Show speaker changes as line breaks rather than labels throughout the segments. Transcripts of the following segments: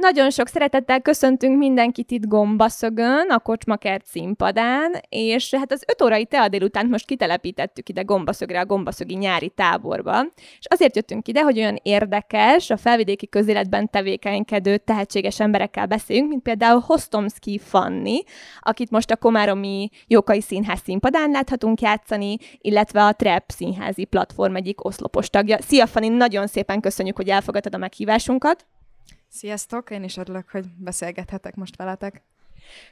Nagyon sok szeretettel köszöntünk mindenkit itt Gombaszögön, a Kocsmakert színpadán, és hát az öt órai tea délután most kitelepítettük ide Gombaszögre, a Gombaszögi nyári táborba. És azért jöttünk ide, hogy olyan érdekes, a felvidéki közéletben tevékenykedő tehetséges emberekkel beszéljünk, mint például Hostomski Fanni, akit most a Komáromi Jókai Színház színpadán láthatunk játszani, illetve a Trap színházi platform egyik oszlopos tagja. Szia Fanni, nagyon szépen köszönjük, hogy elfogadtad a meghívásunkat.
Sziasztok, én is örülök, hogy beszélgethetek most veletek.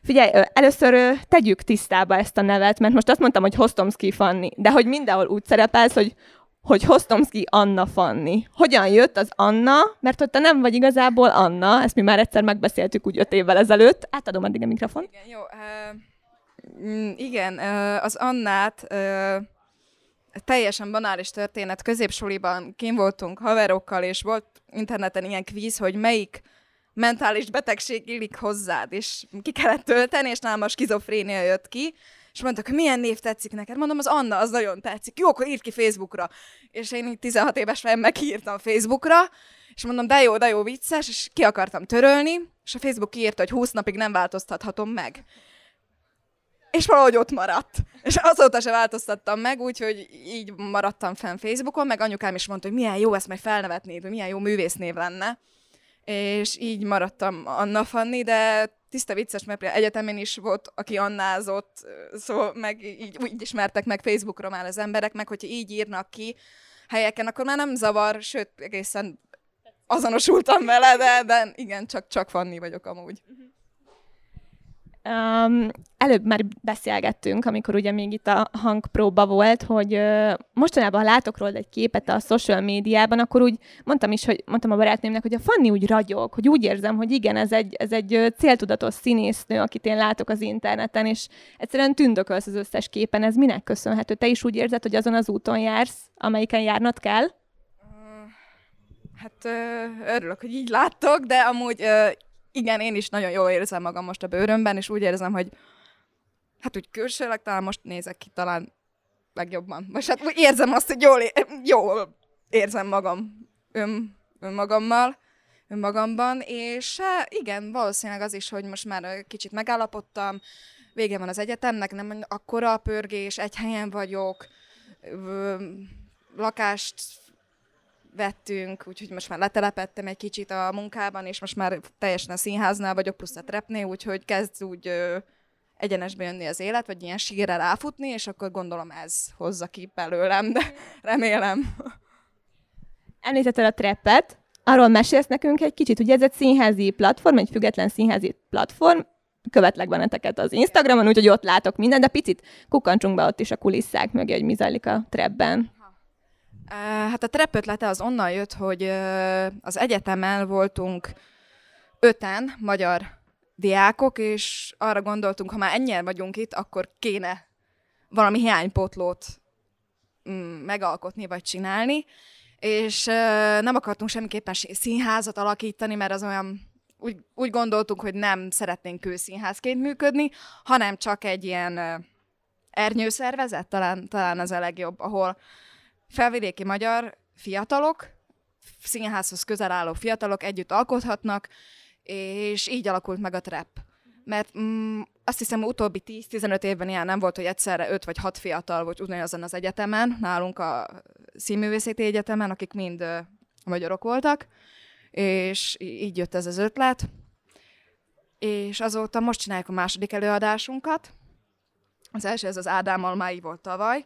Figyelj, először tegyük tisztába ezt a nevet, mert most azt mondtam, hogy Hostomski Fanni, de hogy mindenhol úgy szerepelsz, hogy hogy Hostomski Anna Fanni. Hogyan jött az Anna? Mert ott te nem vagy igazából Anna, ezt mi már egyszer megbeszéltük úgy öt évvel ezelőtt. Átadom addig a mikrofon.
Igen, jó. Uh, igen, uh, az Annát uh, teljesen banális történet. Középsuliban kim voltunk haverokkal, és volt interneten ilyen kvíz, hogy melyik mentális betegség illik hozzád, és ki kellett tölteni, és nálam a skizofrénia jött ki, és mondtak, hogy milyen név tetszik neked? Mondom, az Anna, az nagyon tetszik. Jó, akkor írd ki Facebookra. És én így 16 éves fejem megírtam Facebookra, és mondom, de jó, de jó, vicces, és ki akartam törölni, és a Facebook kiírta, hogy 20 napig nem változtathatom meg és valahogy ott maradt. És azóta se változtattam meg, úgyhogy így maradtam fenn Facebookon, meg anyukám is mondta, hogy milyen jó ezt majd felnevetnéd, hogy milyen jó művésznév lenne. És így maradtam Anna Fanni, de tiszta vicces, mert egyetemen is volt, aki annázott, szóval meg így úgy ismertek meg Facebookra már az emberek, meg hogyha így írnak ki helyeken, akkor már nem zavar, sőt, egészen azonosultam vele, de, de igen, csak, csak Fanni vagyok amúgy. Uh-huh.
Um, előbb már beszélgettünk, amikor ugye még itt a hangpróba volt, hogy uh, mostanában, ha látok róla egy képet a social médiában, akkor úgy mondtam is, hogy mondtam a barátnőmnek, hogy a Fanni úgy ragyog, hogy úgy érzem, hogy igen, ez egy, ez egy céltudatos színésznő, akit én látok az interneten, és egyszerűen tündökölsz az összes képen. Ez minek köszönhető? Te is úgy érzed, hogy azon az úton jársz, amelyiken járnod kell?
Hát örülök, hogy így láttok, de amúgy igen, én is nagyon jól érzem magam most a bőrömben, és úgy érzem, hogy hát úgy külsőleg talán most nézek ki talán legjobban. Most hát úgy érzem azt, hogy jól, jól érzem magam ön, önmagammal, önmagamban, és igen, valószínűleg az is, hogy most már kicsit megállapodtam, vége van az egyetemnek, nem akkora a pörgés, egy helyen vagyok, lakást vettünk, úgyhogy most már letelepettem egy kicsit a munkában, és most már teljesen a színháznál vagyok, plusz a trepnél, úgyhogy kezd úgy ö, egyenesbe jönni az élet, vagy ilyen sírrel ráfutni, és akkor gondolom ez hozza ki belőlem, de remélem.
Említetted a treppet, arról mesélsz nekünk egy kicsit, ugye ez egy színházi platform, egy független színházi platform, követlek benneteket az Instagramon, úgyhogy ott látok mindent, de picit kukancsunk be ott is a kulisszák mögé, hogy mi zajlik a trepben.
Hát a trap ötlete az onnan jött, hogy az egyetemen voltunk öten magyar diákok, és arra gondoltunk, ha már ennyien vagyunk itt, akkor kéne valami hiánypótlót mm, megalkotni vagy csinálni, és nem akartunk semmiképpen színházat alakítani, mert az olyan úgy, úgy gondoltuk, hogy nem szeretnénk kőszínházként működni, hanem csak egy ilyen ernyőszervezet, talán, talán az a legjobb, ahol felvidéki magyar fiatalok, színházhoz közel álló fiatalok együtt alkothatnak, és így alakult meg a trap. Mert mm, azt hiszem, utóbbi 10-15 évben ilyen nem volt, hogy egyszerre 5 vagy 6 fiatal volt ugyanazon az egyetemen, nálunk a színművészeti egyetemen, akik mind uh, magyarok voltak, és így jött ez az ötlet. És azóta most csináljuk a második előadásunkat. Az első, ez az Ádámmal már volt tavaly,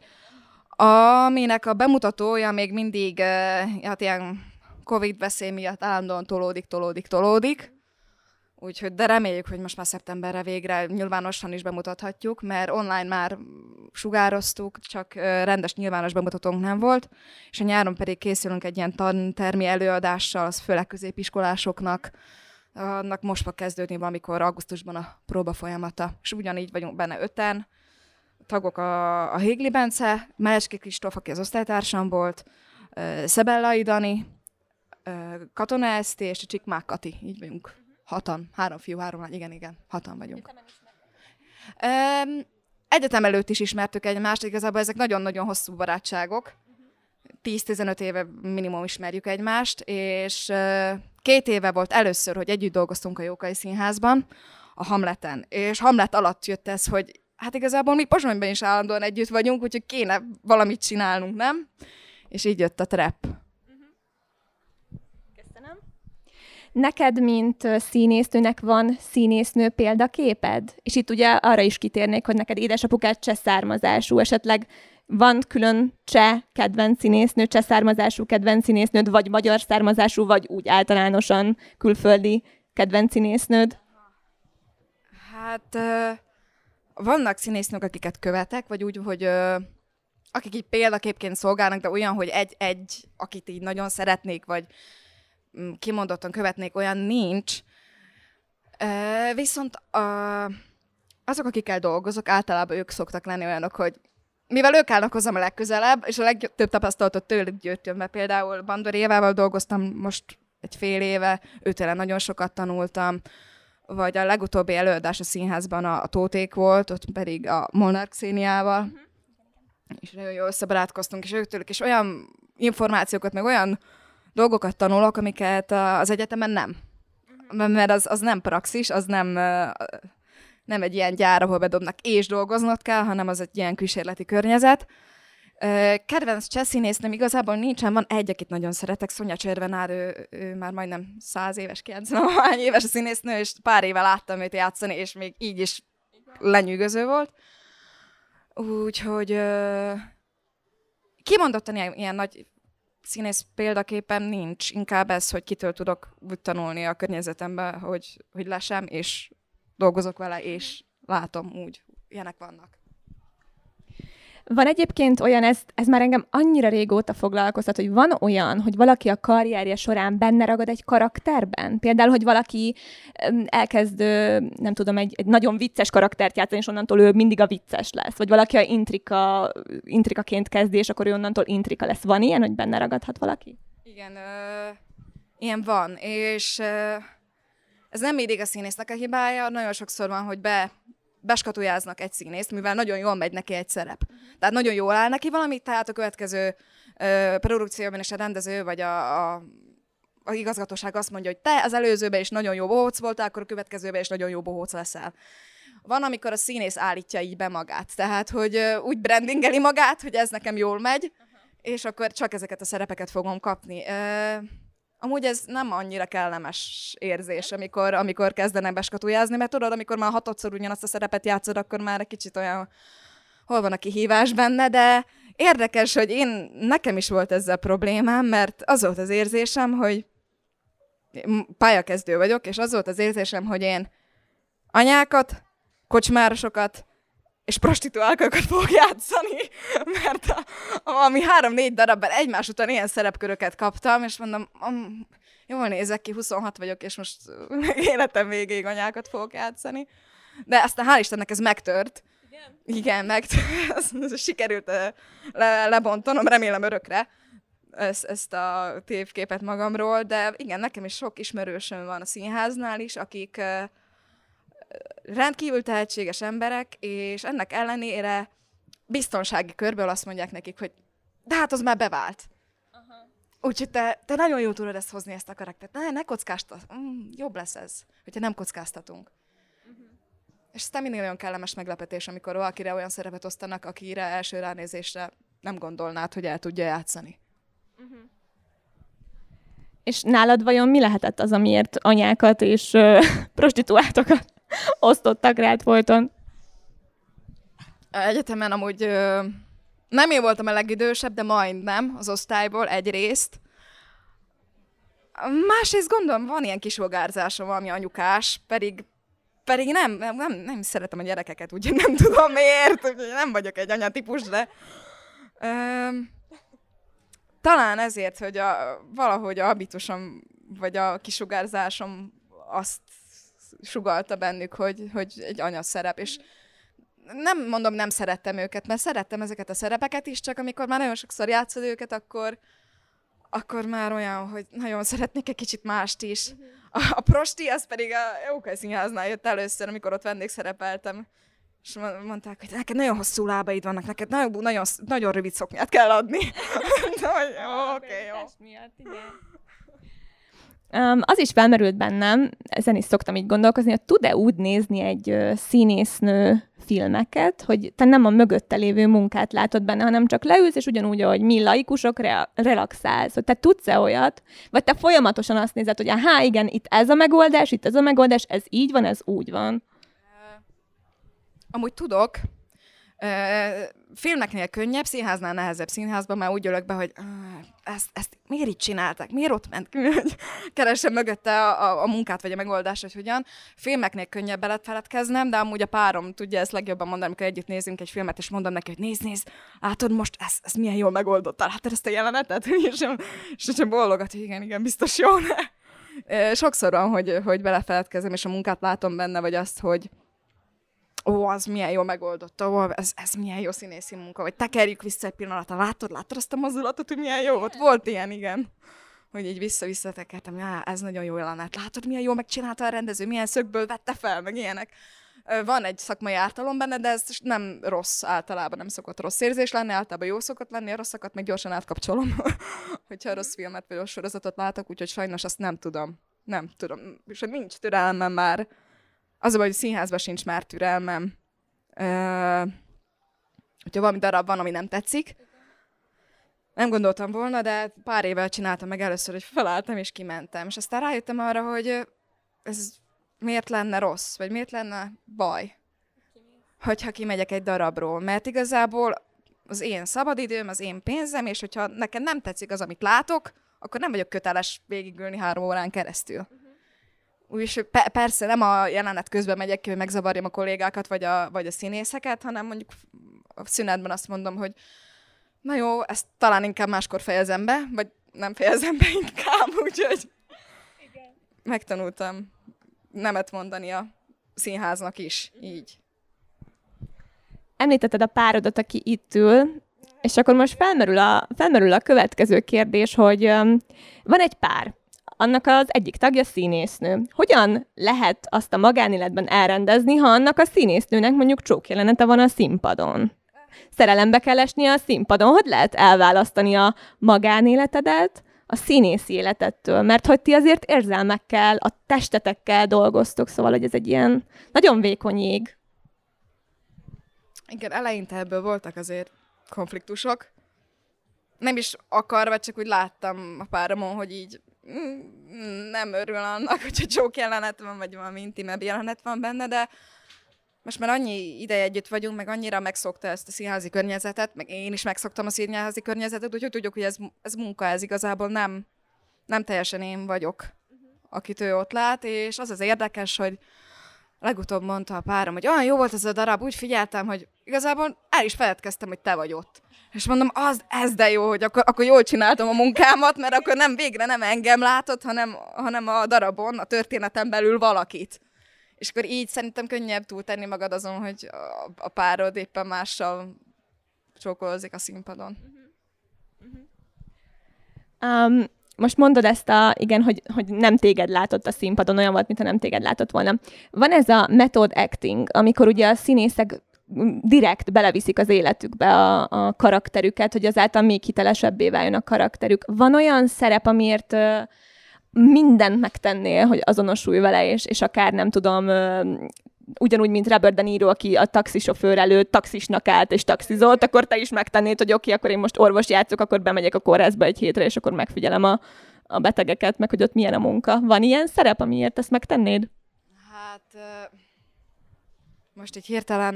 aminek a bemutatója még mindig, hát ilyen Covid veszély miatt állandóan tolódik, tolódik, tolódik. Úgyhogy, de reméljük, hogy most már szeptemberre végre nyilvánosan is bemutathatjuk, mert online már sugároztuk, csak rendes nyilvános bemutatónk nem volt, és a nyáron pedig készülünk egy ilyen tantermi előadással, az főleg középiskolásoknak, annak most fog kezdődni valamikor augusztusban a próba folyamata, és ugyanígy vagyunk benne öten, tagok a, a Hégli Bence, Melecski Kristóf, aki az osztálytársam volt, Szebellai Dani, Katona Eszti és Csikmák Kati, így vagyunk. Hatan, három fiú, három lány, igen, igen, hatan vagyunk. Egyetem előtt is ismertük egymást, igazából ezek nagyon-nagyon hosszú barátságok. 10-15 éve minimum ismerjük egymást, és két éve volt először, hogy együtt dolgoztunk a Jókai Színházban, a Hamleten. És Hamlet alatt jött ez, hogy hát igazából mi Pozsonyban is állandóan együtt vagyunk, úgyhogy kéne valamit csinálnunk, nem? És így jött a trap.
Köszönöm. Neked, mint színésznőnek van színésznő példaképed? És itt ugye arra is kitérnék, hogy neked édesapukád cseh származású, esetleg van külön cseh kedvenc színésznő, cseh származású kedvenc színésznőd, vagy magyar származású, vagy úgy általánosan külföldi kedvenc színésznőd?
Hát vannak színésznők, akiket követek, vagy úgy, hogy akik így példaképként szolgálnak, de olyan, hogy egy-egy, akit így nagyon szeretnék, vagy mm, kimondottan követnék, olyan nincs. Viszont azok, akikkel dolgozok, általában ők szoktak lenni olyanok, hogy mivel ők állnak hozzám a legközelebb, és a legtöbb tapasztalatot tőlük gyűjtöm be. Például Bandor Évával dolgoztam most egy fél éve, őtőle nagyon sokat tanultam, vagy a legutóbbi előadás a színházban a, a Tóték volt, ott pedig a Molnár Xéniával, uh-huh. és nagyon jól összebarátkoztunk, és őktől is olyan információkat, meg olyan dolgokat tanulok, amiket az egyetemen nem. Uh-huh. Mert az, az nem praxis, az nem, nem egy ilyen gyár, ahol bedobnak és dolgoznod kell, hanem az egy ilyen kísérleti környezet. Kedvenc cseszínésznőm igazából nincsen, van egy, akit nagyon szeretek, Szonya Cservenár, ő, ő már majdnem száz éves, 90 hány éves a színésznő, és pár éve láttam őt játszani, és még így is lenyűgöző volt. Úgyhogy kimondottan ilyen, ilyen nagy színész példaképpen nincs, inkább ez, hogy kitől tudok úgy tanulni a környezetemben, hogy, hogy lesem, és dolgozok vele, és látom úgy, ilyenek vannak.
Van egyébként olyan, ez, ez már engem annyira régóta foglalkoztat, hogy van olyan, hogy valaki a karrierje során benne ragad egy karakterben? Például, hogy valaki elkezd, nem tudom, egy, egy nagyon vicces karaktert játszani, és onnantól ő mindig a vicces lesz. Vagy valaki a intrika, intrikaként kezdi, és akkor ő onnantól intrika lesz. Van ilyen, hogy benne ragadhat valaki?
Igen, ö, ilyen van, és ö, ez nem mindig a színésznek a hibája, nagyon sokszor van, hogy be beskatujáznak egy színészt, mivel nagyon jól megy neki egy szerep. Tehát nagyon jól áll neki valami, tehát a következő ö, produkcióban is a rendező, vagy a, a a igazgatóság azt mondja, hogy te az előzőben is nagyon jó bohóc voltál, akkor a következőben is nagyon jó bohóc leszel. Van, amikor a színész állítja így be magát, tehát, hogy úgy brandingeli magát, hogy ez nekem jól megy, és akkor csak ezeket a szerepeket fogom kapni. Amúgy ez nem annyira kellemes érzés, amikor, amikor kezdenek beskatujázni, mert tudod, amikor már hatodszor ugyanazt a szerepet játszod, akkor már egy kicsit olyan, hol van a kihívás benne, de érdekes, hogy én, nekem is volt ezzel problémám, mert az volt az érzésem, hogy pályakezdő vagyok, és az volt az érzésem, hogy én anyákat, kocsmárosokat, és prostituálkokat fog játszani, mert a, a, ami három-négy darabban egymás után ilyen szerepköröket kaptam, és mondom, um, jól nézek ki, 26 vagyok, és most életem végéig anyákat fogok játszani. De aztán hál' Istennek ez megtört. Igen? Igen, megtört. Sikerült le, lebontanom, remélem örökre ezt, ezt a tévképet magamról, de igen, nekem is sok ismerősöm van a színháznál is, akik rendkívül tehetséges emberek, és ennek ellenére biztonsági körből azt mondják nekik, hogy de hát az már bevált. Úgyhogy te, te nagyon jó tudod ezt hozni, ezt a karaktert. Ne, ne kockáztat. Mm, jobb lesz ez, hogyha nem kockáztatunk. Uh-huh. És ez mindig nagyon kellemes meglepetés, amikor valakire olyan szerepet osztanak, akire első ránézésre nem gondolnád, hogy el tudja játszani. Uh-huh.
És nálad vajon mi lehetett az, amiért anyákat és uh, prostituáltokat osztottak rád folyton?
Egyetemen amúgy ö, nem én voltam a legidősebb, de majdnem az osztályból egyrészt. Másrészt gondolom, van ilyen kisvogárzásom, valami anyukás, pedig pedig nem, nem, nem, szeretem a gyerekeket, úgyhogy nem tudom miért, nem vagyok egy anyatípus, de ö, talán ezért, hogy a, valahogy a habitusom, vagy a kisugárzásom azt sugalta bennük, hogy, hogy egy anya szerep, és nem mondom, nem szerettem őket, mert szerettem ezeket a szerepeket is, csak amikor már nagyon sokszor játszod őket, akkor, akkor már olyan, hogy nagyon szeretnék egy kicsit mást is. A, a prosti, az pedig a Jókai Színháznál jött először, amikor ott vendégszerepeltem. És mondták, hogy neked nagyon hosszú lábaid vannak, neked nagyon, nagyon, nagyon rövid szoknyát kell adni. oké, okay, jó.
Um, az is felmerült bennem, ezen is szoktam így gondolkozni, hogy tud-e úgy nézni egy uh, színésznő filmeket, hogy te nem a mögötte lévő munkát látod benne, hanem csak leülsz, és ugyanúgy, ahogy mi laikusok, re- relaxálsz. Hogy te tudsz-e olyat, vagy te folyamatosan azt nézed, hogy hát igen, itt ez a megoldás, itt ez a megoldás, ez így van, ez úgy van.
Amúgy tudok, filmeknél könnyebb, színháznál nehezebb színházban, már úgy ülök be, hogy ezt, ezt miért így csinálták, miért ott ment hogy keresem mögötte a, a, a munkát, vagy a megoldást, hogy hogyan. Filmeknél könnyebb beletfeledkeznem, de amúgy a párom tudja ezt legjobban mondani, amikor együtt nézünk egy filmet, és mondom neki, hogy nézd, nézd, látod most, ez, ez milyen jól megoldottál, látod ezt a jelenetet? És, és sem bólogat, hogy igen, igen, biztos jó, ne? Sokszor van, hogy, hogy belefeledkezem, és a munkát látom benne, vagy azt, hogy, ó, az milyen jó megoldott, ó, ez, ez milyen jó színészi munka, vagy tekerjük vissza egy pillanatra, látod, látod azt a mozdulatot, hogy milyen jó volt? Volt ilyen, igen. Hogy így vissza-vissza tekertem, já, ez nagyon jó jelenet, látod, milyen jó megcsinálta a rendező, milyen szögből vette fel, meg ilyenek. Van egy szakmai ártalom benne, de ez nem rossz általában, nem szokott rossz érzés lenni, általában jó szokott lenni, a rosszakat meg gyorsan átkapcsolom, hogyha rossz filmet vagy rossz sorozatot látok, úgyhogy sajnos azt nem tudom. Nem tudom, és nincs türelmem már az a baj, hogy színházban sincs már türelmem. Hogyha valami darab van, ami nem tetszik. Nem gondoltam volna, de pár évvel csináltam meg először, hogy felálltam és kimentem. És aztán rájöttem arra, hogy ez miért lenne rossz, vagy miért lenne baj, hogyha kimegyek egy darabról. Mert igazából az én szabadidőm, az én pénzem, és hogyha nekem nem tetszik az, amit látok, akkor nem vagyok köteles végigülni három órán keresztül. Úgyis pe- persze nem a jelenet közben megyek ki, hogy megzavarjam a kollégákat, vagy a, vagy a színészeket, hanem mondjuk a szünetben azt mondom, hogy na jó, ezt talán inkább máskor fejezem be, vagy nem fejezem be inkább, úgyhogy Igen. megtanultam nemet mondani a színháznak is, így.
Említetted a párodat, aki itt ül, és akkor most felmerül a, felmerül a következő kérdés, hogy um, van egy pár, annak az egyik tagja színésznő. Hogyan lehet azt a magánéletben elrendezni, ha annak a színésznőnek mondjuk csókjelenete van a színpadon? Szerelembe kell esni a színpadon. Hogy lehet elválasztani a magánéletedet a színészi életettől? Mert hogy ti azért érzelmekkel, a testetekkel dolgoztok, szóval hogy ez egy ilyen nagyon vékony ég.
Igen, eleinte ebből voltak azért konfliktusok. Nem is akarva, csak úgy láttam a páramon, hogy így nem örül annak, hogyha csók jelenet van, vagy valami intimebb jelenet van benne, de most már annyi ideje együtt vagyunk, meg annyira megszokta ezt a színházi környezetet, meg én is megszoktam a színházi környezetet, úgyhogy tudjuk, hogy ez, ez munka, ez igazából nem, nem teljesen én vagyok, akit ő ott lát, és az az érdekes, hogy legutóbb mondta a párom, hogy olyan jó volt ez a darab, úgy figyeltem, hogy igazából el is feledkeztem, hogy te vagy ott. És mondom, az, ez de jó, hogy akkor, akkor jól csináltam a munkámat, mert akkor nem végre nem engem látott, hanem, hanem a darabon, a történeten belül valakit. És akkor így szerintem könnyebb túltenni magad azon, hogy a, a párod éppen mással csókolózik a színpadon.
Um, most mondod ezt a, igen, hogy, hogy nem téged látott a színpadon, olyan volt, mintha nem téged látott volna. Van ez a method acting, amikor ugye a színészek direkt beleviszik az életükbe a, a karakterüket, hogy azáltal még hitelesebbé váljon a karakterük. Van olyan szerep, amiért mindent megtennél, hogy azonosulj vele, és, és akár nem tudom, ugyanúgy, mint Robert De Niro, aki a taxisofőr előtt taxisnak állt és taxizolt, akkor te is megtennéd, hogy oké, okay, akkor én most orvos játszok, akkor bemegyek a kórházba egy hétre, és akkor megfigyelem a, a betegeket, meg hogy ott milyen a munka. Van ilyen szerep, amiért ezt megtennéd?
Hát most így hirtelen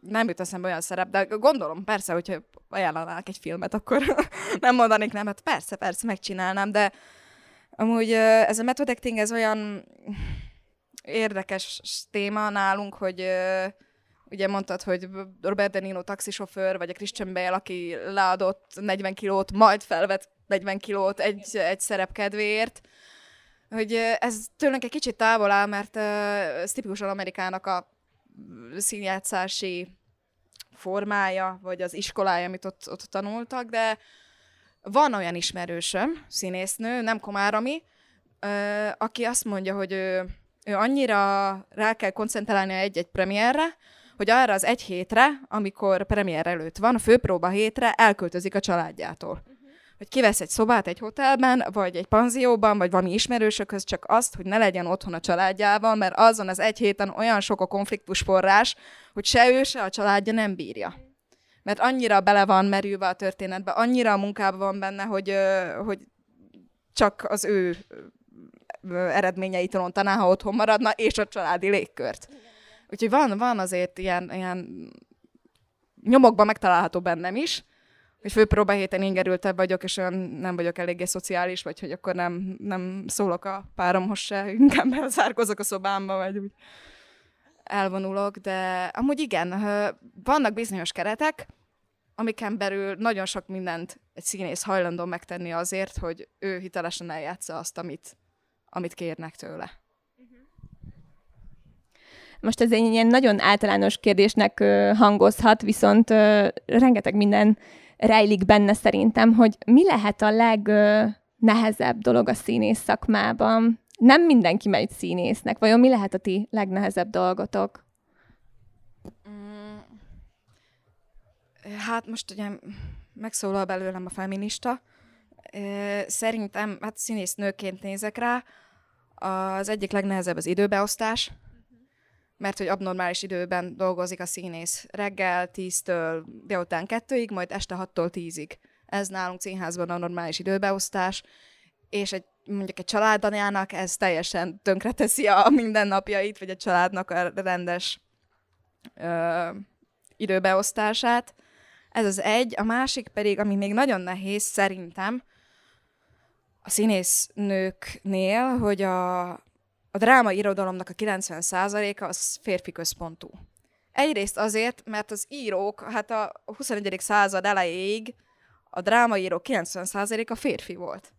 nem jut eszembe olyan szerep, de gondolom persze, hogyha ajánlanák egy filmet, akkor nem mondanék nem, hát persze, persze, megcsinálnám, de amúgy ez a method acting, ez olyan érdekes téma nálunk, hogy uh, ugye mondtad, hogy Robert De Niro taxisofőr, vagy a Christian Bale, aki leadott 40 kilót, majd felvett 40 kilót egy, egy szerep kedvéért, hogy ez tőlünk egy kicsit távol áll, mert ez tipikusan Amerikának a színjátszási formája, vagy az iskolája, amit ott, ott tanultak, de van olyan ismerősöm, színésznő, nem Komárami, aki azt mondja, hogy ő, ő annyira rá kell koncentrálni egy-egy premierre, hogy arra az egy hétre, amikor premier előtt van, a főpróba hétre elköltözik a családjától. Hogy kivesz egy szobát egy hotelben, vagy egy panzióban, vagy valami ismerősökhöz, csak azt, hogy ne legyen otthon a családjával, mert azon az egy héten olyan sok a konfliktus forrás, hogy se ő, se a családja nem bírja. Mert annyira bele van merülve a történetbe, annyira a munkában van benne, hogy, hogy csak az ő eredményeit rontaná, ha otthon maradna, és a családi légkört. Úgyhogy van, van azért ilyen, ilyen nyomokban megtalálható bennem is, hogy főpróba héten ingerültebb vagyok, és olyan nem vagyok eléggé szociális, vagy hogy akkor nem, nem szólok a páromhoz se, inkább elzárkozok a szobámba, vagy úgy elvonulok, de amúgy igen, vannak bizonyos keretek, amiken belül nagyon sok mindent egy színész hajlandó megtenni azért, hogy ő hitelesen eljátsza azt, amit, amit kérnek tőle.
Most ez egy ilyen nagyon általános kérdésnek hangozhat, viszont rengeteg minden rejlik benne szerintem, hogy mi lehet a legnehezebb dolog a színész szakmában? Nem mindenki megy színésznek. Vajon mi lehet a ti legnehezebb dolgotok? Mm,
hát most ugye megszólal belőlem a feminista. Szerintem, hát színésznőként nézek rá, az egyik legnehezebb az időbeosztás, mert hogy abnormális időben dolgozik a színész. Reggel 10-től délután 2-ig, majd este 6-tól 10-ig. Ez nálunk színházban a normális időbeosztás, és egy, mondjuk egy családanyának ez teljesen tönkreteszi a mindennapjait, vagy a családnak a rendes ö, időbeosztását. Ez az egy. A másik pedig, ami még nagyon nehéz szerintem, a színésznőknél, hogy a, a dráma irodalomnak a 90%-a az férfi központú. Egyrészt azért, mert az írók, hát a 21. század elejéig a drámaírók 90%-a férfi volt.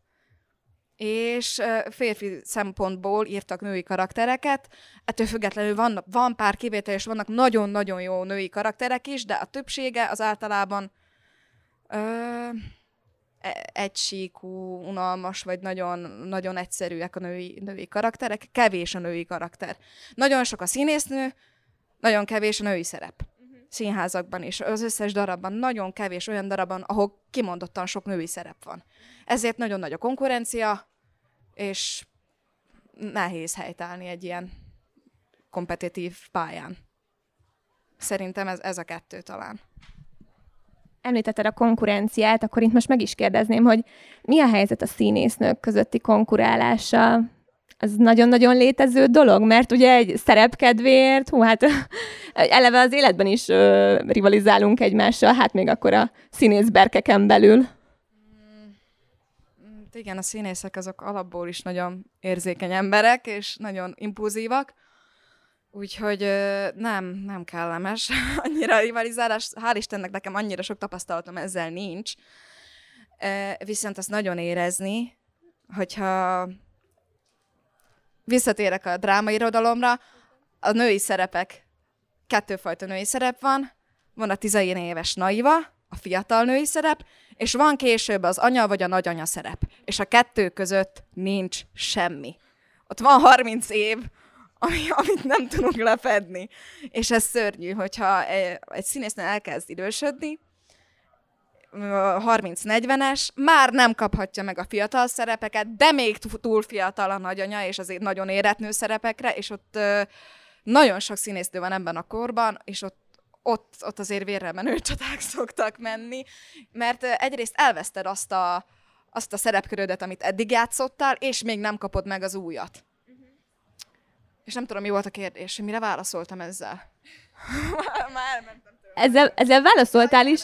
És férfi szempontból írtak női karaktereket, ettől függetlenül van, van pár kivétel, és vannak nagyon-nagyon jó női karakterek is, de a többsége az általában ö, egysíkú, unalmas, vagy nagyon, nagyon egyszerűek a női, női karakterek, kevés a női karakter. Nagyon sok a színésznő, nagyon kevés a női szerep. Uh-huh. Színházakban is, az összes darabban, nagyon kevés olyan darabban, ahol kimondottan sok női szerep van. Ezért nagyon nagy a konkurencia, és nehéz helytállni egy ilyen kompetitív pályán. Szerintem ez, ez a kettő talán
említetted a konkurenciát, akkor itt most meg is kérdezném, hogy mi a helyzet a színésznők közötti konkurálással? Ez nagyon-nagyon létező dolog, mert ugye egy szerepkedvéért, hú, hát eleve az életben is ö, rivalizálunk egymással, hát még akkor a színészberkeken belül. Mm,
igen, a színészek azok alapból is nagyon érzékeny emberek, és nagyon impulzívak. Úgyhogy nem, nem kellemes annyira a rivalizálás. Hál' Istennek nekem annyira sok tapasztalatom ezzel nincs. Viszont azt nagyon érezni, hogyha visszatérek a drámairodalomra, a női szerepek, kettőfajta női szerep van, van a tizein éves naiva, a fiatal női szerep, és van később az anya vagy a nagyanya szerep. És a kettő között nincs semmi. Ott van 30 év, ami, amit nem tudunk lefedni. És ez szörnyű, hogyha egy színésznő elkezd idősödni, 30-40-es, már nem kaphatja meg a fiatal szerepeket, de még túl fiatal a nagyanya, és azért nagyon éretnő szerepekre, és ott nagyon sok színésznő van ebben a korban, és ott ott, ott azért vérre menő csaták szoktak menni, mert egyrészt elveszted azt a, azt a szerepkörödet, amit eddig játszottál, és még nem kapod meg az újat. És nem tudom, mi volt a kérdés, mire válaszoltam ezzel.
Már elmentem Ezzel, ezzel válaszoltál is.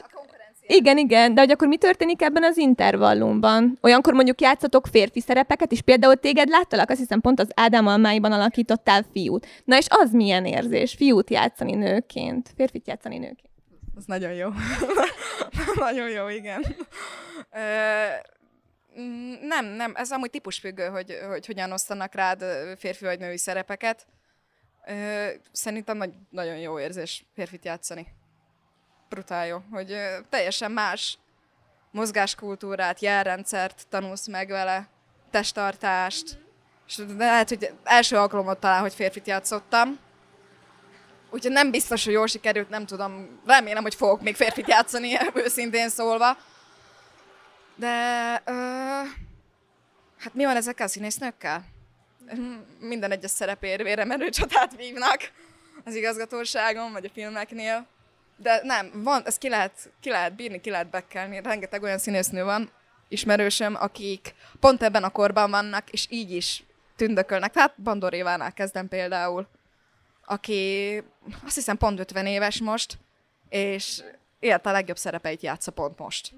Igen, igen, de hogy akkor mi történik ebben az intervallumban? Olyankor mondjuk játszatok férfi szerepeket, és például téged láttalak, azt hiszem pont az Ádám almáiban alakítottál fiút. Na és az milyen érzés, fiút játszani nőként, férfit játszani nőként?
Az nagyon jó. nagyon jó, igen. Mm, nem, nem, ez amúgy típusfüggő, hogy, hogy hogyan osztanak rád férfi vagy női szerepeket. Szerintem nagy, nagyon jó érzés férfit játszani. Brutál jó, hogy teljesen más mozgáskultúrát, jelrendszert tanulsz meg vele, testtartást, És lehet, hogy első alkalommal talán, hogy férfit játszottam. Úgyhogy nem biztos, hogy jól sikerült, nem tudom. Remélem, hogy fogok még férfit játszani, őszintén szólva. De ö, hát mi van ezekkel a színésznőkkel? Minden egyes szerepér vére csatát vívnak az igazgatóságon, vagy a filmeknél. De nem, van, ezt ki lehet, ki lehet bírni, ki lehet bekkelni. Rengeteg olyan színésznő van, ismerősöm, akik pont ebben a korban vannak, és így is tündökölnek. Tehát Bandor Évánál kezdem például, aki azt hiszem pont 50 éves most, és élte a legjobb szerepeit játsza pont most.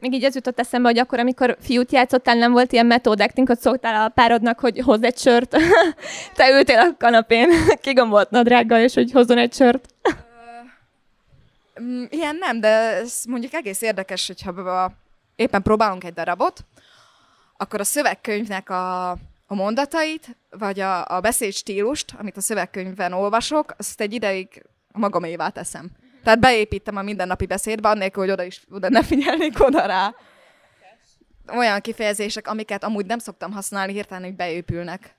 Még így ez jutott eszembe, hogy akkor, amikor fiút játszottál, nem volt ilyen method acting, hogy szóltál a párodnak, hogy hoz egy sört. Te ültél a kanapén, kigombolt nadrággal, és hogy hozzon egy sört.
Mm, ilyen nem, de ez mondjuk egész érdekes, hogyha éppen próbálunk egy darabot, akkor a szövegkönyvnek a, a mondatait, vagy a, a beszéd stílust, amit a szövegkönyvben olvasok, azt egy ideig magamévá teszem. Tehát beépítem a mindennapi beszédbe, annélkül, hogy oda is oda ne figyelnék oda rá. Olyan kifejezések, amiket amúgy nem szoktam használni, hirtelen, hogy beépülnek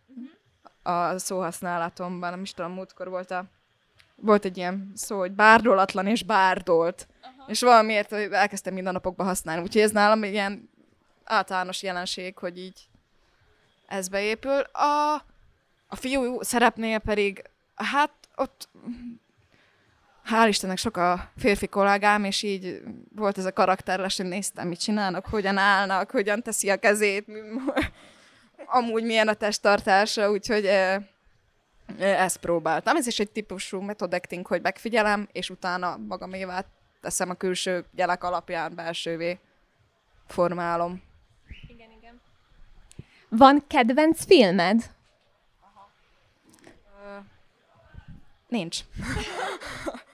a szóhasználatomban. Nem is tudom, múltkor volt a volt egy ilyen szó, hogy bárdolatlan és bárdolt. Aha. És valamiért elkezdtem minden napokban használni. Úgyhogy ez nálam ilyen általános jelenség, hogy így ez beépül. A, a fiú szerepnél pedig, hát ott hál' Istennek sok a férfi kollégám, és így volt ez a karakterles, hogy néztem, mit csinálnak, hogyan állnak, hogyan teszi a kezét, amúgy milyen a testtartása, úgyhogy ezt próbáltam. Ez is egy típusú method acting, hogy megfigyelem, és utána magamévá teszem a külső jelek alapján belsővé formálom. Igen, igen.
Van kedvenc filmed? Aha.
Uh, nincs.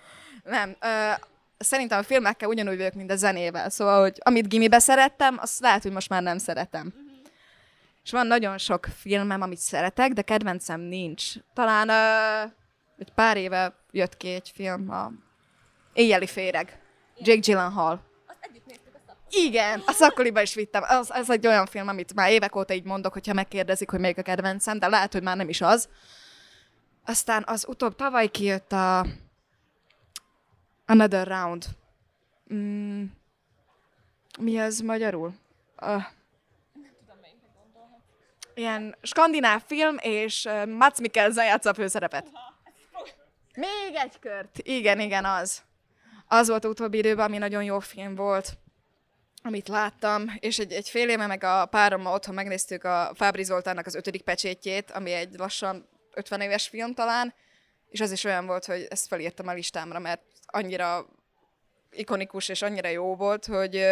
Nem. Uh, szerintem a filmekkel ugyanúgy vagyok, mint a zenével. Szóval, hogy amit gimibe szerettem, azt lehet, hogy most már nem szeretem. Uh-huh. És van nagyon sok filmem, amit szeretek, de kedvencem nincs. Talán uh, egy pár éve jött ki egy film, a Éjjeli féreg. Jake Gyllenhaal. Igen, a szakkoliba is vittem. Az, az egy olyan film, amit már évek óta így mondok, hogyha megkérdezik, hogy melyik a kedvencem, de lehet, hogy már nem is az. Aztán az utóbb tavaly kijött a Another Round. Mm, mi az magyarul? Uh, ilyen skandináv film, és uh, Mats Mikkelsen játsza a főszerepet. Még egy kört. Igen, igen, az. Az volt utóbbi időben, ami nagyon jó film volt, amit láttam, és egy, egy fél éve meg a párommal otthon megnéztük a Fábri Zoltánnak az ötödik pecsétjét, ami egy lassan 50 éves film talán, és az is olyan volt, hogy ezt felírtam a listámra, mert annyira ikonikus és annyira jó volt, hogy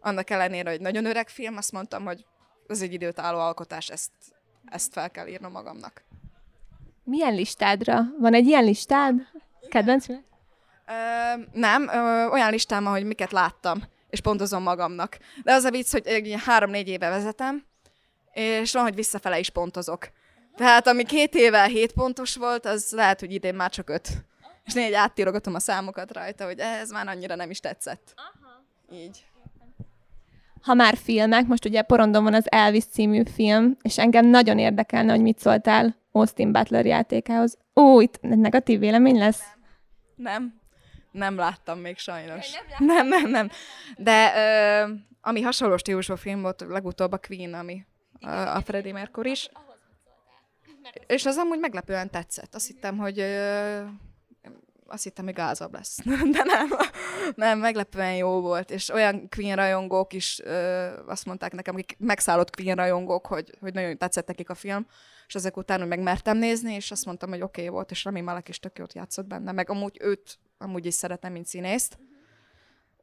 annak ellenére, hogy nagyon öreg film, azt mondtam, hogy ez egy időt álló alkotás, ezt, ezt fel kell írnom magamnak.
Milyen listádra? Van egy ilyen listád? Kedvenc? Ö,
nem, ö, olyan listám, hogy miket láttam, és pontozom magamnak. De az a vicc, hogy három-négy éve vezetem, és van, hogy visszafele is pontozok. Tehát ami két éve hét pontos volt, az lehet, hogy idén már csak öt. És négy áttirogatom a számokat rajta, hogy ez már annyira nem is tetszett. Aha. Így
ha már filmek, most ugye porondon van az Elvis című film, és engem nagyon érdekelne, hogy mit szóltál Austin Butler játékához. Ó, itt negatív vélemény lesz?
Nem. Nem láttam még sajnos. Nem, nem, nem. De ö, ami hasonló stílusú film volt, legutóbb a Queen, ami a, a Freddie Mercury is. És az amúgy meglepően tetszett. Azt hittem, hogy ö, azt hittem, hogy gázabb lesz. De nem, nem, meglepően jó volt, és olyan Queen rajongók is ö, azt mondták nekem, akik megszállott Queen rajongók, hogy, hogy nagyon tetszett nekik a film, és ezek után hogy megmertem nézni, és azt mondtam, hogy oké okay volt, és Rami Malek is tök jót játszott benne, meg amúgy őt amúgy is szeretem, mint színészt.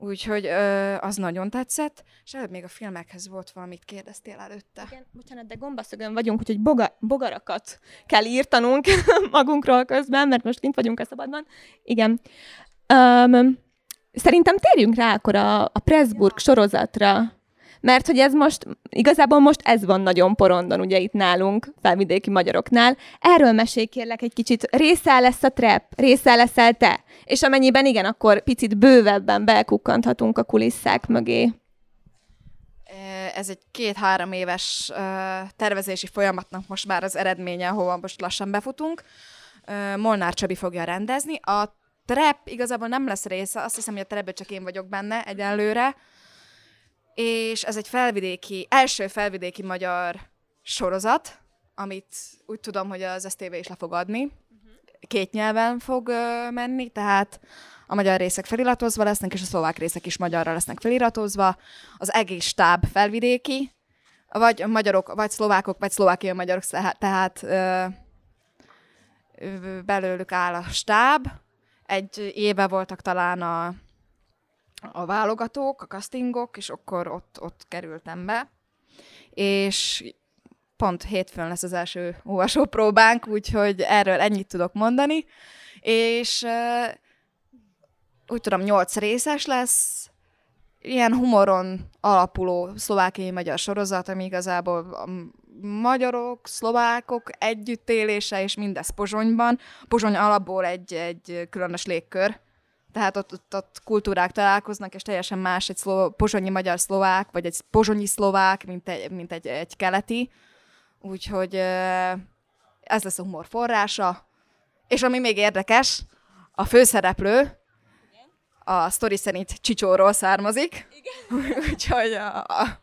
Úgyhogy ö, az nagyon tetszett, és előbb még a filmekhez volt valamit kérdeztél előtte.
Igen, bocsánat, de gombaszögön vagyunk, úgyhogy boga, bogarakat kell írtanunk magunkról közben, mert most kint vagyunk a szabadban. Igen. Um, szerintem térjünk rá akkor a, a Pressburg sorozatra mert hogy ez most, igazából most ez van nagyon porondon, ugye itt nálunk, felvidéki magyaroknál. Erről mesélj kérlek egy kicsit, része lesz a trap, része leszel te, és amennyiben igen, akkor picit bővebben belkukkanthatunk a kulisszák mögé.
Ez egy két-három éves tervezési folyamatnak most már az eredménye, ahova most lassan befutunk. Molnár Csabi fogja rendezni. A trap igazából nem lesz része, azt hiszem, hogy a trapbe csak én vagyok benne egyelőre. És ez egy felvidéki, első felvidéki magyar sorozat, amit úgy tudom, hogy az STV is le fog adni. Két nyelven fog menni, tehát a magyar részek feliratozva lesznek, és a szlovák részek is magyarra lesznek feliratozva. Az egész stáb felvidéki, vagy magyarok, vagy szlovákok, vagy szlovákiai magyarok, tehát ö, belőlük áll a stáb. Egy éve voltak talán a, a válogatók, a castingok, és akkor ott, ott kerültem be. És pont hétfőn lesz az első olvasó próbánk, úgyhogy erről ennyit tudok mondani. És úgy tudom, nyolc részes lesz, ilyen humoron alapuló szlovákiai magyar sorozat, ami igazából a magyarok, szlovákok együttélése, és mindez Pozsonyban. Pozsony alapból egy, egy különös légkör, tehát ott, ott, ott kultúrák találkoznak, és teljesen más egy szló, pozsonyi magyar-szlovák, vagy egy pozsonyi szlovák, mint egy, mint egy, egy keleti. Úgyhogy ez lesz a humor forrása. És ami még érdekes, a főszereplő, a sztori szerint Csicsóról származik. Igen. Úgyhogy a, a,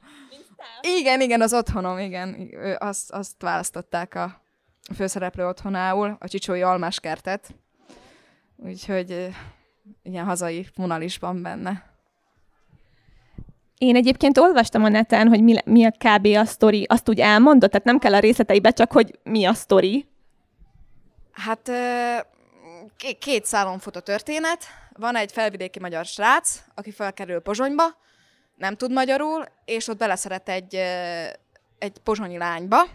igen, igen, az otthonom, igen. Azt, azt választották a főszereplő otthonául, a Csicsói almáskertet. Úgyhogy ilyen hazai vonal is van benne.
Én egyébként olvastam a neten, hogy mi, mi a kb. a sztori, azt úgy elmondott, tehát nem kell a részleteibe, csak hogy mi a sztori.
Hát két szálon fut a történet van egy felvidéki magyar srác, aki felkerül Pozsonyba, nem tud magyarul, és ott beleszeret egy, egy pozsonyi lányba,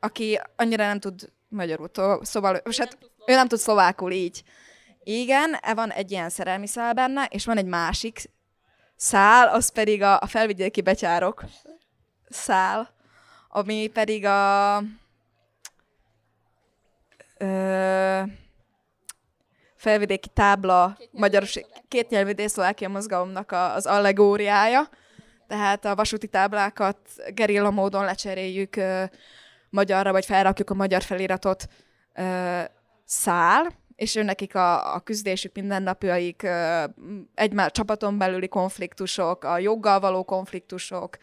aki annyira nem tud magyarul, szóval ő, hát, ő nem tud szlovákul így. Igen, e van egy ilyen szerelmi szál benne, és van egy másik szál, az pedig a, a felvidéki betyárok szál, ami pedig a... Ö, felvidéki tábla, magyaros, kétnyelvű Szlovákia mozgalomnak a, az allegóriája, tehát a vasúti táblákat gerilla módon lecseréljük ö, magyarra, vagy felrakjuk a magyar feliratot ö, szál, és ő nekik a, a küzdésük mindennapjaik, egymás csapaton belüli konfliktusok, a joggal való konfliktusok,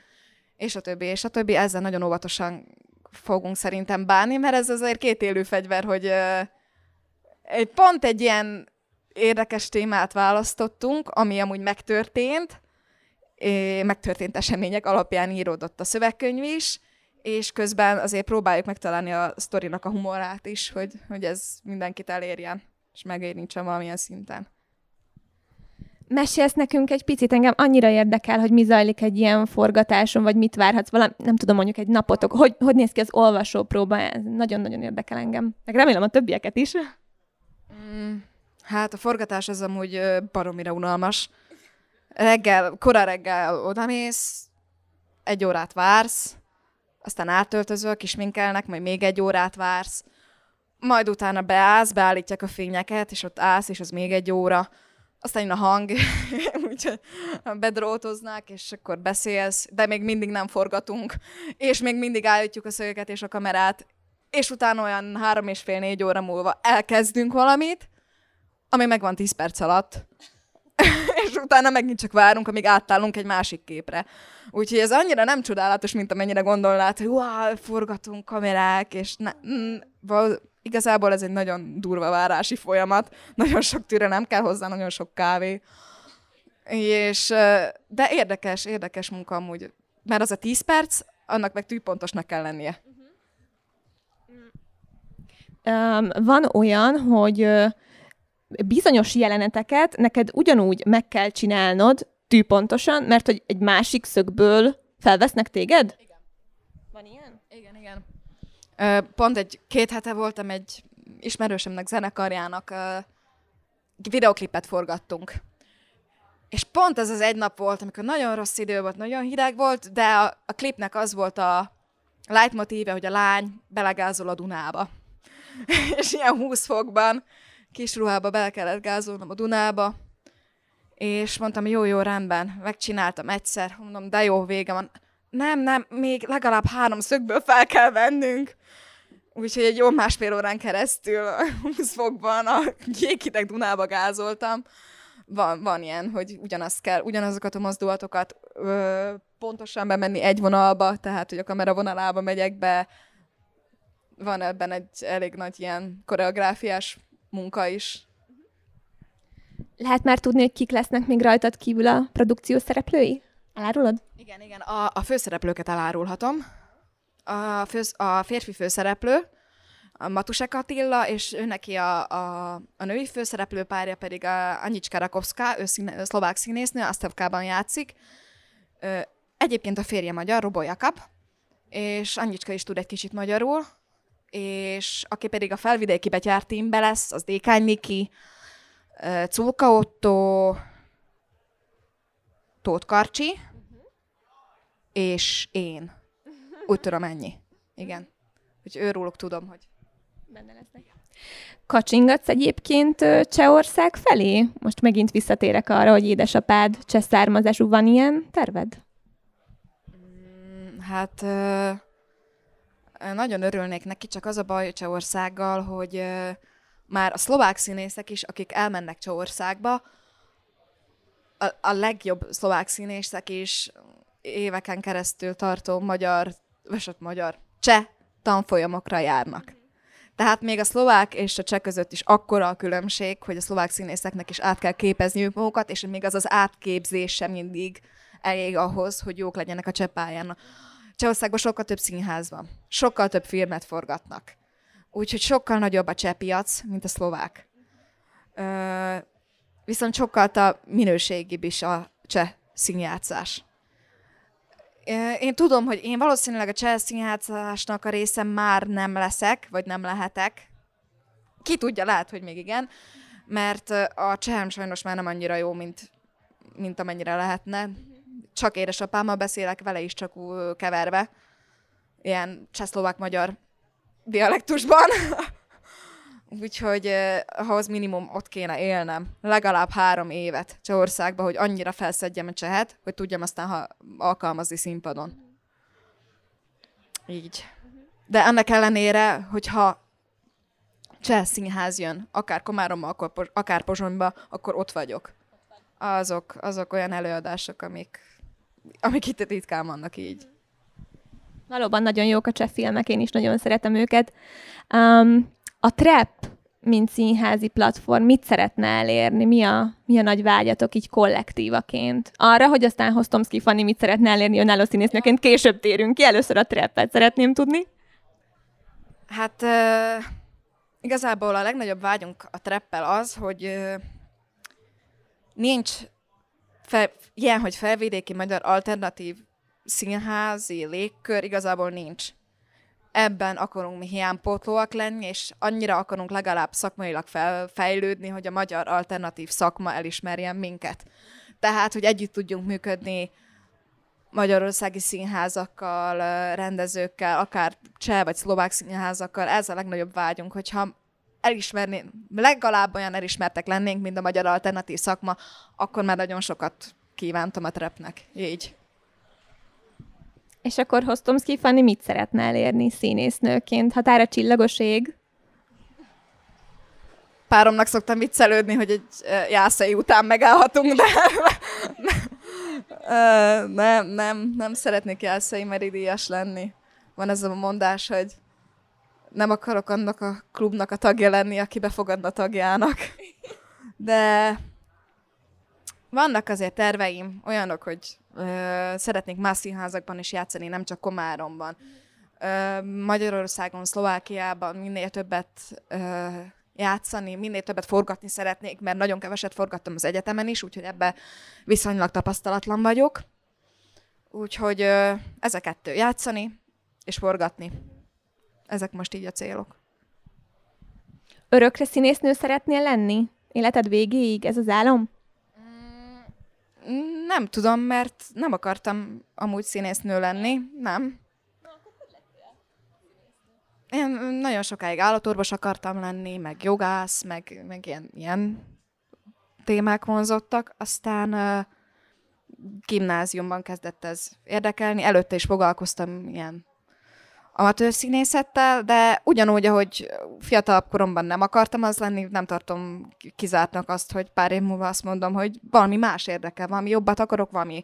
és a többi, és a többi. Ezzel nagyon óvatosan fogunk szerintem bánni, mert ez azért két élő fegyver, hogy egy pont egy ilyen érdekes témát választottunk, ami amúgy megtörtént, megtörtént események alapján íródott a szövegkönyv is, és közben azért próbáljuk megtalálni a sztorinak a humorát is, hogy, hogy ez mindenkit elérjen, és megérintsen valamilyen szinten.
Mesélsz nekünk egy picit, engem annyira érdekel, hogy mi zajlik egy ilyen forgatáson, vagy mit várhatsz, valami, nem tudom, mondjuk egy napotok, hogy, hogy néz ki az olvasópróba, ez nagyon-nagyon érdekel engem. Meg remélem a többieket is.
Mm, hát a forgatás az amúgy baromira unalmas. Reggel, kora reggel odamész, egy órát vársz, aztán átöltözöl, kisminkelnek, majd még egy órát vársz, majd utána beállsz, beállítják a fényeket, és ott állsz, és az még egy óra, aztán jön a hang, úgyhogy bedrótoznak, és akkor beszélsz, de még mindig nem forgatunk, és még mindig állítjuk a szögeket és a kamerát, és utána olyan három és fél négy óra múlva elkezdünk valamit, ami megvan tíz perc alatt, és utána megint csak várunk, amíg átállunk egy másik képre. Úgyhogy ez annyira nem csodálatos, mint amennyire gondolnád, hogy wow, forgatunk kamerák, és ne, mm, val- igazából ez egy nagyon durva várási folyamat, nagyon sok türelem kell hozzá, nagyon sok kávé. És, de érdekes, érdekes munka amúgy, mert az a 10 perc, annak meg tűpontosnak kell lennie.
Um, van olyan, hogy bizonyos jeleneteket neked ugyanúgy meg kell csinálnod tűpontosan, mert hogy egy másik szögből felvesznek téged?
Igen. Van ilyen? Igen, igen. Ö, pont egy két hete voltam egy ismerősömnek, zenekarjának ö, videoklipet forgattunk. És pont ez az egy nap volt, amikor nagyon rossz idő volt, nagyon hideg volt, de a, a klipnek az volt a leitmotíve, hogy a lány belegázol a Dunába. és ilyen 20 fokban kis ruhába bele kellett gázolnom a Dunába, És mondtam, jó, jó, rendben, megcsináltam egyszer, mondom, de jó, vége van. Nem, nem, még legalább három szögből fel kell vennünk. Úgyhogy egy jó másfél órán keresztül 20 fokban a jéghideg Dunába gázoltam. Van, van ilyen, hogy ugyanazt kell, ugyanazokat a mozdulatokat ö, pontosan bemenni egy vonalba, tehát hogy a kamera vonalába megyek be. Van ebben egy elég nagy ilyen koreográfiás munka is.
Lehet már tudni, hogy kik lesznek még rajtad kívül a produkció szereplői? Elárulod?
Igen, igen. A, a főszereplőket elárulhatom. A, fősz, a férfi főszereplő, a Matusek Attila, és ő neki a, a, a női főszereplő párja pedig a Anyicska Rakovska, ő színe, szlovák színésznő, Asztevkában játszik. Ö, egyébként a férje magyar, Robo Jakab, és Anyicska is tud egy kicsit magyarul, és aki pedig a felvidéki betyár teambe lesz, az Dékány Miki, Culka Otto, Tóth Karcsi, és én. Úgy tudom, ennyi. Igen. Úgyhogy őróluk tudom, hogy
benne lesznek. Kacsingatsz egyébként Csehország felé? Most megint visszatérek arra, hogy édesapád cseh származású. Van ilyen terved?
Mm, hát nagyon örülnék neki, csak az a baj Csehországgal, hogy már a szlovák színészek is, akik elmennek Csehországba, a, a legjobb szlovák színészek is éveken keresztül tartó magyar, vagy magyar, cseh tanfolyamokra járnak. Tehát még a szlovák és a cseh között is akkora a különbség, hogy a szlovák színészeknek is át kell képezniük magukat, és még az az átképzés sem mindig elég ahhoz, hogy jók legyenek a cseh pályán. Csehországban sokkal több színház van, sokkal több filmet forgatnak. Úgyhogy sokkal nagyobb a cseh piac, mint a szlovák. Ö, viszont sokkal a minőségibb is a cseh színjátszás. Én tudom, hogy én valószínűleg a cseh színjátszásnak a része már nem leszek, vagy nem lehetek. Ki tudja, lehet, hogy még igen, mert a csehem sajnos már nem annyira jó, mint, mint amennyire lehetne. Csak édesapámmal beszélek, vele is csak keverve. Ilyen csehszlovák-magyar dialektusban. Úgyhogy eh, ahhoz minimum ott kéne élnem. Legalább három évet Csehországba, hogy annyira felszedjem a csehet, hogy tudjam aztán ha alkalmazni színpadon. Így. De ennek ellenére, hogyha cseh színház jön, akár Komáromba, akkor, akár Pozsonyba, akkor ott vagyok. Azok, azok olyan előadások, amik, amik itt ritkán vannak így.
Valóban nagyon jók a cseh filmek, én is nagyon szeretem őket. Um, a Trap, mint színházi platform, mit szeretne elérni? Mi a, mi a nagy vágyatok így kollektívaként? Arra, hogy aztán Hostomski Fanni mit szeretne elérni önálló színésznőként, később térünk ki. Először a Trappet szeretném tudni.
Hát uh, igazából a legnagyobb vágyunk a treppel az, hogy uh, nincs fel, ilyen, hogy felvidéki magyar alternatív színházi légkör igazából nincs. Ebben akarunk mi hiánypótlóak lenni, és annyira akarunk legalább szakmailag fejlődni, hogy a magyar alternatív szakma elismerjen minket. Tehát, hogy együtt tudjunk működni magyarországi színházakkal, rendezőkkel, akár cseh vagy szlovák színházakkal, ez a legnagyobb vágyunk, hogyha elismerni, legalább olyan elismertek lennénk, mint a magyar alternatív szakma, akkor már nagyon sokat kívántam a trepnek. Így.
És akkor Hostomski Fanni mit szeretne elérni színésznőként? Határa csillagos ég?
Páromnak szoktam viccelődni, hogy egy jászai után megállhatunk, de nem, nem, nem szeretnék jászai meridias lenni. Van ez a mondás, hogy nem akarok annak a klubnak a tagja lenni, aki befogadna tagjának. De vannak azért terveim, olyanok, hogy szeretnék más színházakban is játszani, nem csak Komáromban. Magyarországon, Szlovákiában minél többet játszani, minél többet forgatni szeretnék, mert nagyon keveset forgattam az egyetemen is, úgyhogy ebbe viszonylag tapasztalatlan vagyok. Úgyhogy ez a kettő, játszani és forgatni. Ezek most így a célok.
Örökre színésznő szeretnél lenni? Életed végéig? Ez az álom?
Nem tudom, mert nem akartam amúgy színésznő lenni, nem. Én nagyon sokáig állatorvos akartam lenni, meg jogász, meg, meg ilyen, ilyen témák vonzottak, aztán uh, gimnáziumban kezdett ez érdekelni, előtte is foglalkoztam ilyen amatőr színészettel, de ugyanúgy, ahogy fiatalabb koromban nem akartam az lenni, nem tartom kizártnak azt, hogy pár év múlva azt mondom, hogy valami más érdekel, valami jobbat akarok, valami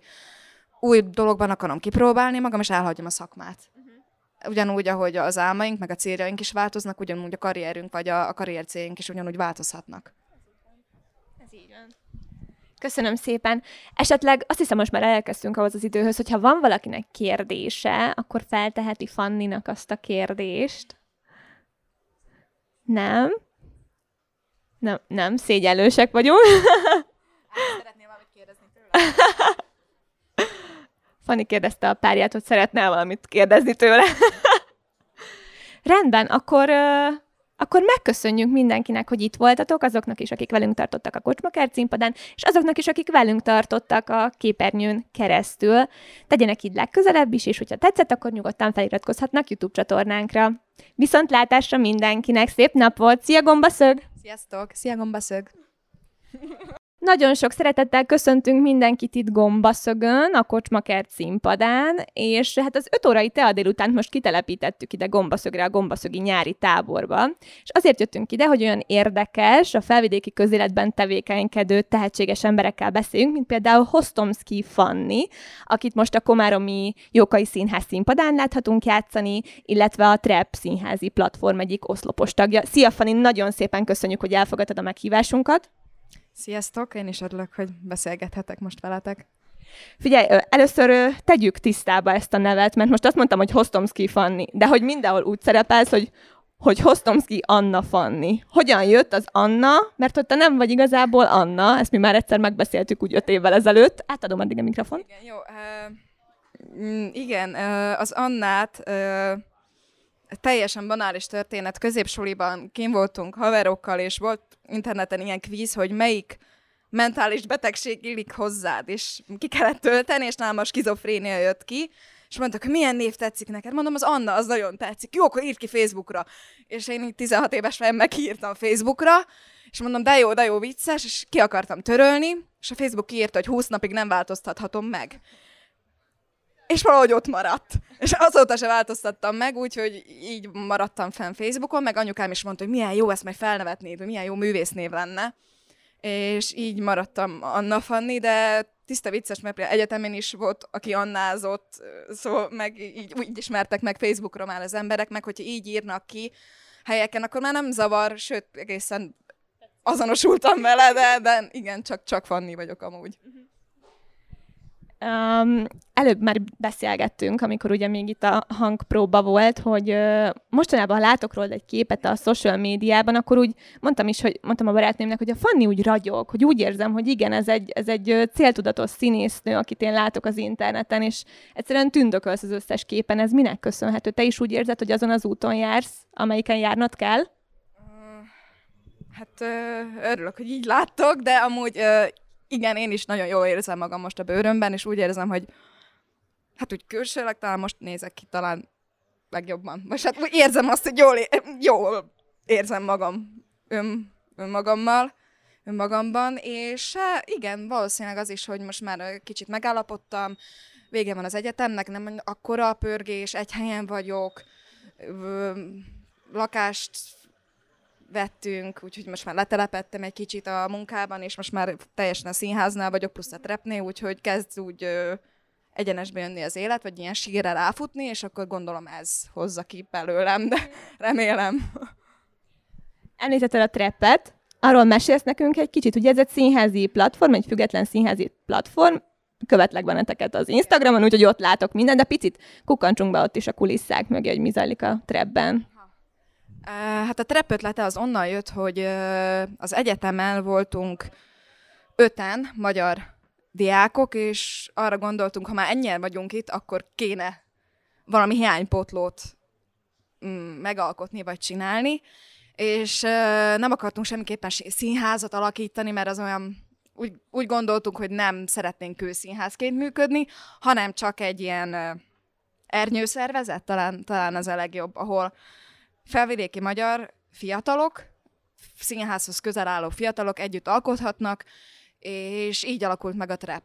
új dologban akarom kipróbálni magam, és elhagyom a szakmát. Uh-huh. Ugyanúgy, ahogy az álmaink, meg a céljaink is változnak, ugyanúgy a karrierünk, vagy a, a karrier céljaink is ugyanúgy változhatnak.
Ez így van. Köszönöm szépen. Esetleg azt hiszem, most már elkezdtünk ahhoz az időhöz, hogyha van valakinek kérdése, akkor felteheti Fanninak azt a kérdést. Nem? Nem, nem, szégyellősek vagyunk.
Szeretném valamit kérdezni tőle.
Fanni kérdezte a párját, hogy szeretne valamit kérdezni tőle. Rendben, akkor akkor megköszönjük mindenkinek, hogy itt voltatok, azoknak is, akik velünk tartottak a Kocsmakert színpadán, és azoknak is, akik velünk tartottak a képernyőn keresztül. Tegyenek így legközelebb is, és hogyha tetszett, akkor nyugodtan feliratkozhatnak YouTube csatornánkra. Viszontlátásra mindenkinek, szép nap volt, szia gombaszög!
Sziasztok, szia gombaszög!
Nagyon sok szeretettel köszöntünk mindenkit itt Gombaszögön, a Kocsmakert színpadán, és hát az öt órai tea délután most kitelepítettük ide Gombaszögre, a Gombaszögi nyári táborba. És azért jöttünk ide, hogy olyan érdekes, a felvidéki közéletben tevékenykedő tehetséges emberekkel beszéljünk, mint például Hostomski Fanni, akit most a Komáromi Jókai Színház színpadán láthatunk játszani, illetve a Trap színházi platform egyik oszlopos tagja. Szia Fanni, nagyon szépen köszönjük, hogy elfogadtad a meghívásunkat.
Sziasztok, én is örülök, hogy beszélgethetek most veletek.
Figyelj, először tegyük tisztába ezt a nevet, mert most azt mondtam, hogy Hostomski Fanni, de hogy mindenhol úgy szerepelsz, hogy hogy Hostomski Anna Fanni. Hogyan jött az Anna? Mert ott te nem vagy igazából Anna, ezt mi már egyszer megbeszéltük úgy öt évvel ezelőtt. Átadom addig a mikrofon.
Igen, jó. Uh, igen, uh, az Annát uh, teljesen banális történet. Középsuliban kim voltunk haverokkal, és volt interneten ilyen kvíz, hogy melyik mentális betegség illik hozzád, és ki kellett tölteni, és nálam a skizofrénia jött ki, és mondtak, hogy milyen név tetszik neked. Mondom, az Anna, az nagyon tetszik. Jó, akkor írd ki Facebookra. És én így 16 éves fejem megírtam Facebookra, és mondom, de jó, de jó, vicces, és ki akartam törölni, és a Facebook kiírta, hogy 20 napig nem változtathatom meg és valahogy ott maradt. És azóta se változtattam meg, úgyhogy így maradtam fenn Facebookon, meg anyukám is mondta, hogy milyen jó ezt majd felnevetnéd, hogy milyen jó művésznév lenne. És így maradtam Anna Fanni, de tiszta vicces, mert egyetemen is volt, aki annázott, szóval meg így úgy ismertek meg Facebookra már az emberek, meg hogyha így írnak ki helyeken, akkor már nem zavar, sőt, egészen azonosultam vele, de, de igen, csak, csak Fanni vagyok amúgy. Uh-huh.
Um, előbb már beszélgettünk, amikor ugye még itt a hangpróba volt, hogy uh, mostanában, ha látok róla egy képet a social médiában, akkor úgy mondtam is, hogy mondtam a barátnőmnek, hogy a Fanni úgy ragyog, hogy úgy érzem, hogy igen, ez egy, ez egy céltudatos színésznő, akit én látok az interneten, és egyszerűen tündökölsz az összes képen. Ez minek köszönhető? Te is úgy érzed, hogy azon az úton jársz, amelyiken járnod kell?
Hát örülök, hogy így láttok, de amúgy igen, én is nagyon jól érzem magam most a bőrömben, és úgy érzem, hogy hát úgy külsőleg talán most nézek ki talán legjobban. Most hát érzem azt, hogy jól, jól érzem magam ön, önmagammal, önmagamban, és igen, valószínűleg az is, hogy most már kicsit megállapodtam, vége van az egyetemnek, nem akkora a pörgés, egy helyen vagyok, lakást vettünk, úgyhogy most már letelepettem egy kicsit a munkában, és most már teljesen a színháznál vagyok, plusz a trepnél, úgyhogy kezd úgy ö, egyenesbe jönni az élet, vagy ilyen sírrel ráfutni, és akkor gondolom ez hozza ki belőlem, de remélem.
Említetted a treppet, arról mesélsz nekünk egy kicsit, ugye ez egy színházi platform, egy független színházi platform, követlek benneteket az Instagramon, úgyhogy ott látok mindent, de picit kukancsunk be ott is a kulisszák mögé, hogy mi zajlik a trepben.
Hát a trep ötlete az onnan jött, hogy az egyetemen voltunk öten magyar diákok, és arra gondoltunk, ha már ennyien vagyunk itt, akkor kéne valami hiánypotlót mm, megalkotni vagy csinálni, és nem akartunk semmiképpen színházat alakítani, mert az olyan úgy, úgy gondoltuk, hogy nem szeretnénk kőszínházként működni, hanem csak egy ilyen ernyőszervezet, talán, talán az a legjobb, ahol felvidéki magyar fiatalok színházhoz közel álló fiatalok együtt alkothatnak, és így alakult meg a trap.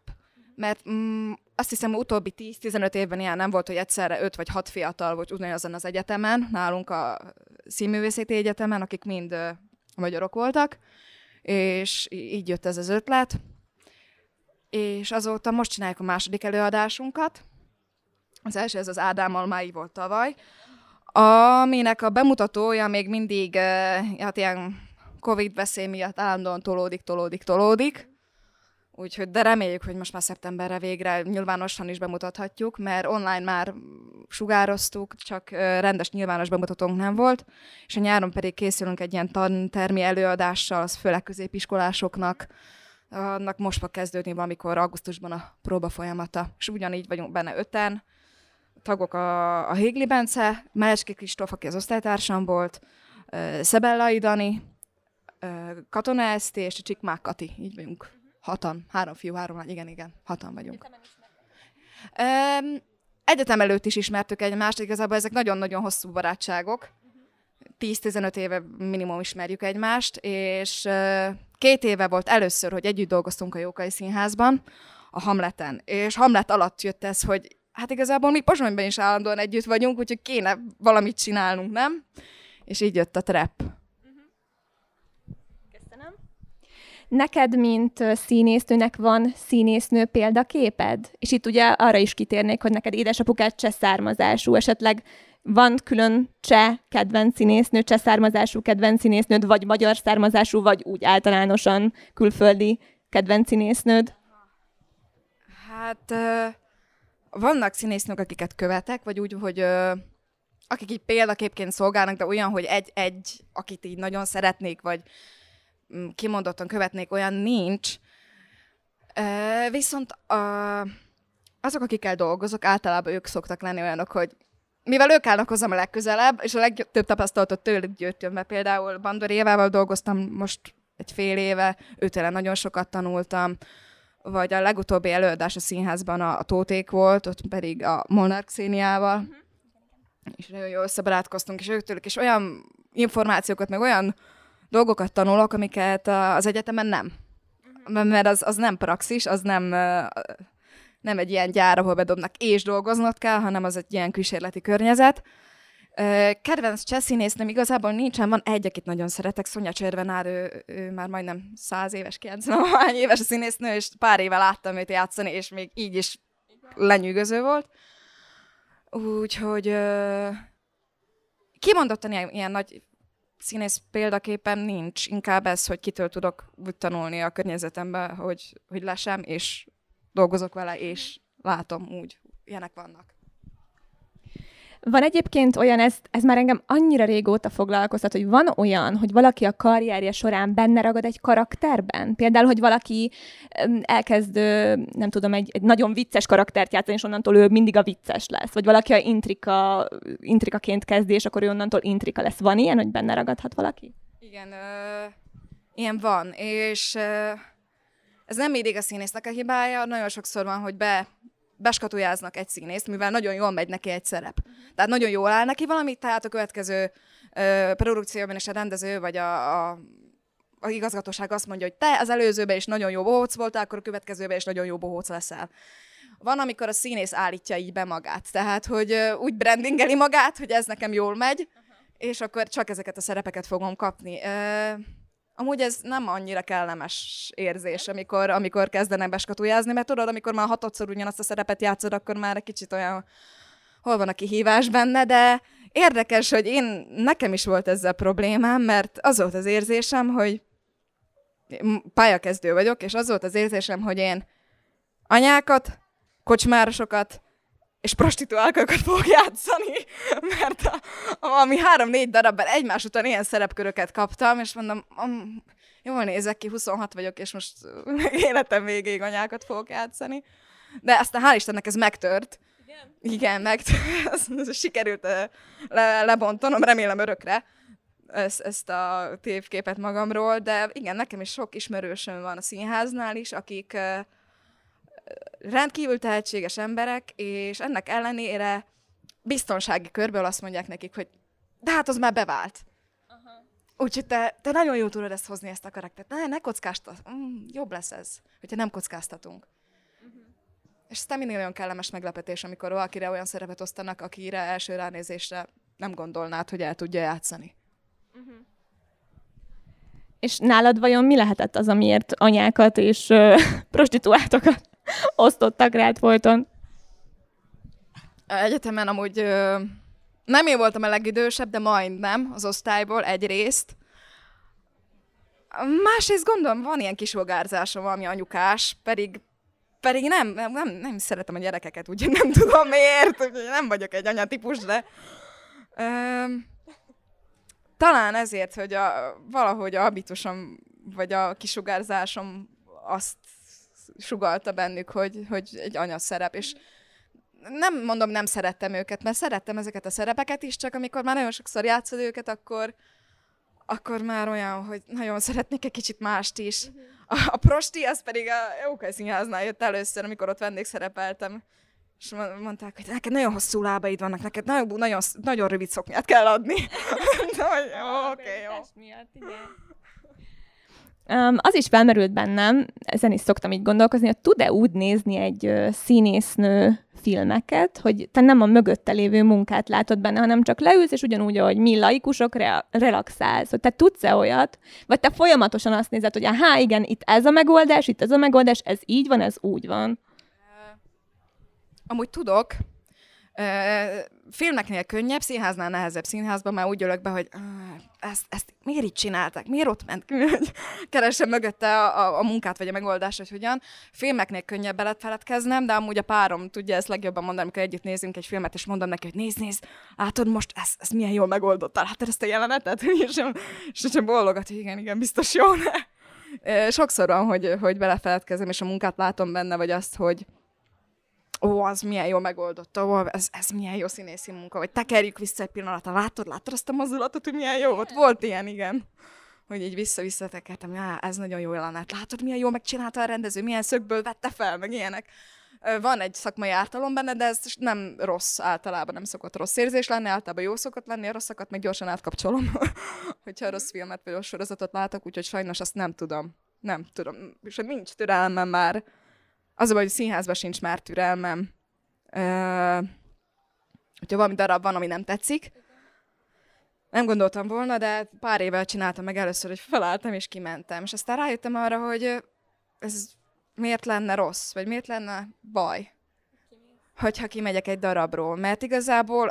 Mert mm, azt hiszem, utóbbi 10-15 évben ilyen nem volt, hogy egyszerre 5 vagy 6 fiatal volt ugyanazon az egyetemen, nálunk a színművészeti egyetemen, akik mind ö, magyarok voltak, és így jött ez az ötlet. És azóta most csináljuk a második előadásunkat. Az első, ez az Ádámmal már így volt tavaly, aminek a bemutatója még mindig, hát ilyen Covid veszély miatt állandóan tolódik, tolódik, tolódik. Úgyhogy, de reméljük, hogy most már szeptemberre végre nyilvánosan is bemutathatjuk, mert online már sugároztuk, csak rendes nyilvános bemutatónk nem volt, és a nyáron pedig készülünk egy ilyen tantermi előadással, az főleg középiskolásoknak, annak most fog kezdődni valamikor augusztusban a próba folyamata, és ugyanígy vagyunk benne öten, tagok a, a Hégli Bence, Melecski Kristóf, aki az osztálytársam volt, Szebellai Dani, Katona Eszti és Csikmák Kati, így vagyunk. Hatan, három fiú, három lány, igen, igen, hatan vagyunk. Egyetem előtt is ismertük egymást, igazából ezek nagyon-nagyon hosszú barátságok. 10-15 éve minimum ismerjük egymást, és két éve volt először, hogy együtt dolgoztunk a Jókai Színházban, a Hamleten. És Hamlet alatt jött ez, hogy hát igazából mi Pozsonyban is állandóan együtt vagyunk, úgyhogy kéne valamit csinálnunk, nem? És így jött a trap.
Köszönöm. Neked, mint színésznőnek van színésznő példaképed? És itt ugye arra is kitérnék, hogy neked édesapukád cseh származású, esetleg van külön cseh kedvenc színésznő, cseh származású kedvenc színésznőd, vagy magyar származású, vagy úgy általánosan külföldi kedvenc színésznőd?
Hát vannak színésznők, akiket követek, vagy úgy, hogy ö, akik így példaképként szolgálnak, de olyan, hogy egy-egy, akit így nagyon szeretnék, vagy mm, kimondottan követnék, olyan nincs. Ö, viszont a, azok, akikkel dolgozok, általában ők szoktak lenni olyanok, hogy mivel ők állnak hozzám a legközelebb, és a legtöbb tapasztalatot tőlük gyűjtöm, mert például Bandor Évával dolgoztam most egy fél éve, őtőle nagyon sokat tanultam, vagy a legutóbbi előadás a színházban a, a Tóték volt, ott pedig a Molnár Xéniával, uh-huh. és nagyon jól összebarátkoztunk, és őktől is olyan információkat, meg olyan dolgokat tanulok, amiket az egyetemen nem. Uh-huh. Mert az, az nem praxis, az nem, nem egy ilyen gyár, ahol bedobnak és dolgoznod kell, hanem az egy ilyen kísérleti környezet. Kedvenc cseszínésznőm igazából nincsen, van egy, akit nagyon szeretek, Szonya Cservenár, ő, ő már majdnem száz éves, 90 hány éves a színésznő, és pár éve láttam őt játszani, és még így is lenyűgöző volt. Úgyhogy kimondottan ilyen, ilyen nagy színész példaképpen nincs, inkább ez, hogy kitől tudok úgy tanulni a környezetemben, hogy, hogy lesem, és dolgozok vele, és látom úgy. Ilyenek vannak.
Van egyébként olyan, ez, ez már engem annyira régóta foglalkoztat, hogy van olyan, hogy valaki a karrierje során benne ragad egy karakterben? Például, hogy valaki elkezd, nem tudom, egy, egy nagyon vicces karaktert játszani, és onnantól ő mindig a vicces lesz. Vagy valaki a intrika, intrikaként kezdi, és akkor ő onnantól intrika lesz. Van ilyen, hogy benne ragadhat valaki?
Igen, ö, ilyen van, és ö, ez nem mindig a színésznek a hibája, nagyon sokszor van, hogy be beskatujáznak egy színészt, mivel nagyon jól megy neki egy szerep. Tehát nagyon jól áll neki valami, tehát a következő ö, produkcióban is a rendező vagy a, a a igazgatóság azt mondja, hogy te az előzőben is nagyon jó bohóc voltál, akkor a következőben is nagyon jó bohóc leszel. Van, amikor a színész állítja így be magát, tehát, hogy úgy brandingeli magát, hogy ez nekem jól megy, és akkor csak ezeket a szerepeket fogom kapni. Amúgy ez nem annyira kellemes érzés, amikor, amikor kezdenek beskatujázni, mert tudod, amikor már hatodszor ugyanazt a szerepet játszod, akkor már egy kicsit olyan, hol van a kihívás benne, de érdekes, hogy én, nekem is volt ezzel problémám, mert az volt az érzésem, hogy pályakezdő vagyok, és az volt az érzésem, hogy én anyákat, kocsmárosokat, és prostituálkokat fog játszani, mert a, a, valami három-négy darabban egymás után ilyen szerepköröket kaptam, és mondom, um, jól nézek ki, 26 vagyok, és most életem végéig anyákat fogok játszani. De aztán hál' Istennek ez megtört. Igen, Igen megtört. sikerült le, lebontanom, remélem örökre ezt, ezt a tévképet magamról, de igen, nekem is sok ismerősöm van a színháznál is, akik rendkívül tehetséges emberek, és ennek ellenére biztonsági körből azt mondják nekik, hogy de hát az már bevált. Úgyhogy te, te nagyon jó tudod ezt hozni, ezt a karaktert. Ne, ne kockáztat. Mm, jobb lesz ez, hogyha nem kockáztatunk. Uh-huh. És ez mindig nagyon kellemes meglepetés, amikor valakire olyan szerepet osztanak, akire első ránézésre nem gondolnád, hogy el tudja játszani. Uh-huh.
És nálad vajon mi lehetett az, amiért anyákat és ö, prostituáltokat osztottak rád folyton?
Egyetemen amúgy ö, nem én voltam a legidősebb, de majdnem az osztályból egyrészt. Másrészt gondolom, van ilyen kisvogárzásom, valami anyukás, pedig pedig nem, nem, nem, szeretem a gyerekeket, úgyhogy nem tudom miért, úgyhogy nem vagyok egy anyatípus, de ö, talán ezért, hogy a, valahogy a habitusom, vagy a kisugárzásom azt sugalta bennük, hogy, hogy egy anya szerep, és nem mondom, nem szerettem őket, mert szerettem ezeket a szerepeket is, csak amikor már nagyon sokszor játszod őket, akkor, akkor már olyan, hogy nagyon szeretnék egy kicsit mást is. A, a prosti, az pedig a Jókai Színháznál jött először, amikor ott vendégszerepeltem. És mondták, hogy neked nagyon hosszú lábaid vannak, neked nagyon, nagyon, nagyon rövid szoknyát kell adni. jó, oké, jó. Miatt, igen.
Um, az is felmerült bennem, ezen is szoktam így gondolkozni, hogy tud-e úgy nézni egy uh, színésznő filmeket, hogy te nem a mögötte lévő munkát látod benne, hanem csak leülsz, és ugyanúgy, ahogy mi laikusok, re- relaxálsz. Hogy te tudsz-e olyat, vagy te folyamatosan azt nézed, hogy há, igen, itt ez a megoldás, itt ez a megoldás, ez így van, ez úgy van.
Amúgy tudok, filmeknél könnyebb, színháznál nehezebb színházban, már úgy ülök be, hogy ezt, ezt miért így csinálták, miért ott ment hogy keresem mögötte a, a, a munkát, vagy a megoldást, hogy hogyan. Filmeknél könnyebb belet feledkeznem, de amúgy a párom tudja ezt legjobban mondani, amikor együtt nézünk egy filmet, és mondom neki, hogy nézd, nézd, látod most, ez, ez milyen jól megoldottál, látod ezt a jelenetet? És sem, sem bólogat, hogy igen, igen, biztos jó. Sokszor van, hogy, hogy belefeledkezem, és a munkát látom benne, vagy azt, hogy, ó, az milyen jó megoldotta, ó, ez, ez milyen jó színészi munka, vagy tekerjük vissza egy pillanatra, látod, látod azt a mozdulatot, hogy milyen jó volt? Volt ilyen, igen. Hogy így vissza-vissza tekertem, já, ez nagyon jó jelenet, látod, milyen jó megcsinálta a rendező, milyen szögből vette fel, meg ilyenek. Van egy szakmai ártalom benne, de ez nem rossz általában, nem szokott rossz érzés lenni, általában jó szokott lenni, a rosszakat meg gyorsan átkapcsolom, hogyha rossz filmet vagy rossz sorozatot látok, úgyhogy sajnos azt nem tudom. Nem tudom, és nincs türelmem már az a baj, hogy színházban sincs már türelmem. Uh, hogyha valami darab van, ami nem tetszik. Nem gondoltam volna, de pár évvel csináltam meg először, hogy felálltam és kimentem. És aztán rájöttem arra, hogy ez miért lenne rossz, vagy miért lenne baj, hogyha kimegyek egy darabról. Mert igazából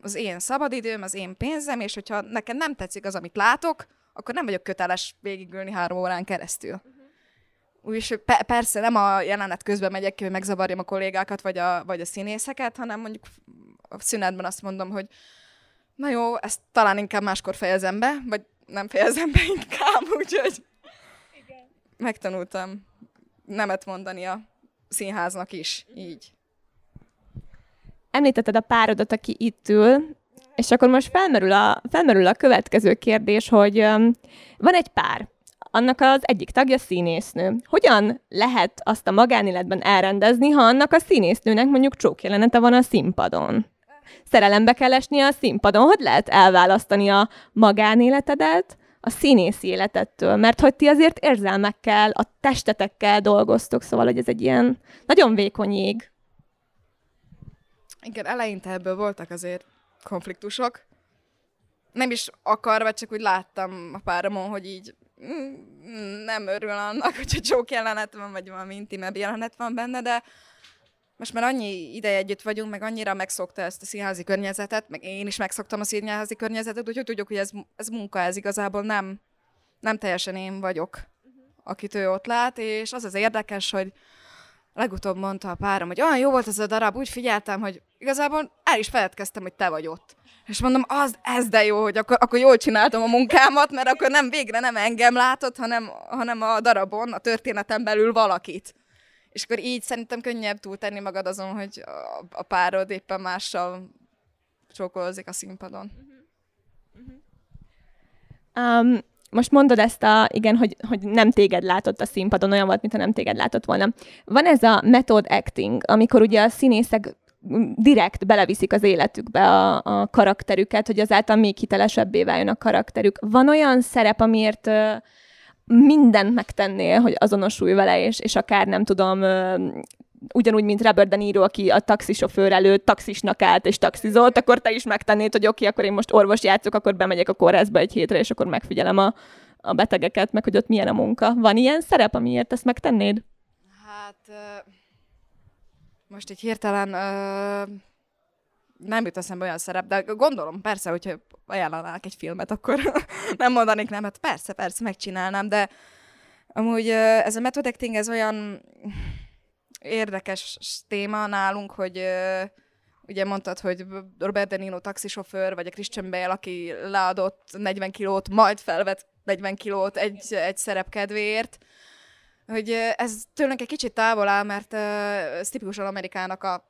az én szabadidőm, az én pénzem, és hogyha nekem nem tetszik az, amit látok, akkor nem vagyok köteles végigülni három órán keresztül. Úgyis pe- persze nem a jelenet közben megyek ki, hogy megzavarjam a kollégákat, vagy a, vagy a színészeket, hanem mondjuk a szünetben azt mondom, hogy na jó, ezt talán inkább máskor fejezem be, vagy nem fejezem be inkább, úgyhogy Igen. megtanultam nemet mondani a színháznak is, így.
Említetted a párodat, aki itt ül, és akkor most felmerül a, felmerül a következő kérdés, hogy um, van egy pár, annak az egyik tagja színésznő. Hogyan lehet azt a magánéletben elrendezni, ha annak a színésznőnek mondjuk csókjelenete van a színpadon? Szerelembe kell esni a színpadon. Hogy lehet elválasztani a magánéletedet a színészi életettől? Mert hogy ti azért érzelmekkel, a testetekkel dolgoztok, szóval hogy ez egy ilyen nagyon vékony ég.
Igen, eleinte ebből voltak azért konfliktusok. Nem is akarva, csak úgy láttam a páramon, hogy így nem örül annak, hogyha csók jelenet van, vagy valami intimebb jelenet van benne, de most már annyi ideje együtt vagyunk, meg annyira megszokta ezt a színházi környezetet, meg én is megszoktam a színházi környezetet, úgyhogy tudjuk, hogy ez, ez munka, ez igazából nem, nem teljesen én vagyok, akit ő ott lát, és az az érdekes, hogy legutóbb mondta a párom, hogy olyan jó volt ez a darab, úgy figyeltem, hogy igazából el is feledkeztem, hogy te vagy ott. És mondom, az, ez de jó, hogy akkor, akkor jól csináltam a munkámat, mert akkor nem végre nem engem látott, hanem, hanem a darabon, a történeten belül valakit. És akkor így szerintem könnyebb túltenni magad azon, hogy a, a párod éppen mással csókolózik a színpadon.
Um, most mondod ezt a, igen, hogy, hogy nem téged látott a színpadon, olyan volt, mintha nem téged látott volna. Van ez a method acting, amikor ugye a színészek direkt beleviszik az életükbe a, a karakterüket, hogy azáltal még hitelesebbé váljon a karakterük. Van olyan szerep, amiért mindent megtennél, hogy azonosulj vele, és, és akár nem tudom, ugyanúgy, mint Robert De Niro, aki a taxisofőr előtt taxisnak állt és taxizott, akkor te is megtennéd, hogy oké, okay, akkor én most orvos játszok, akkor bemegyek a kórházba egy hétre, és akkor megfigyelem a, a betegeket, meg hogy ott milyen a munka. Van ilyen szerep, amiért ezt megtennéd?
Hát most így hirtelen nem jut eszembe olyan szerep, de gondolom persze, hogyha ajánlanák egy filmet, akkor nem mondanék nem, hát persze, persze, megcsinálnám, de amúgy ez a method acting, ez olyan érdekes téma nálunk, hogy ugye mondtad, hogy Robert De Niro taxisofőr, vagy a Christian Bale, aki leadott 40 kilót, majd felvett 40 kilót egy, egy szerep kedvéért, hogy ez tőlünk egy kicsit távol áll, mert ez tipikusan Amerikának a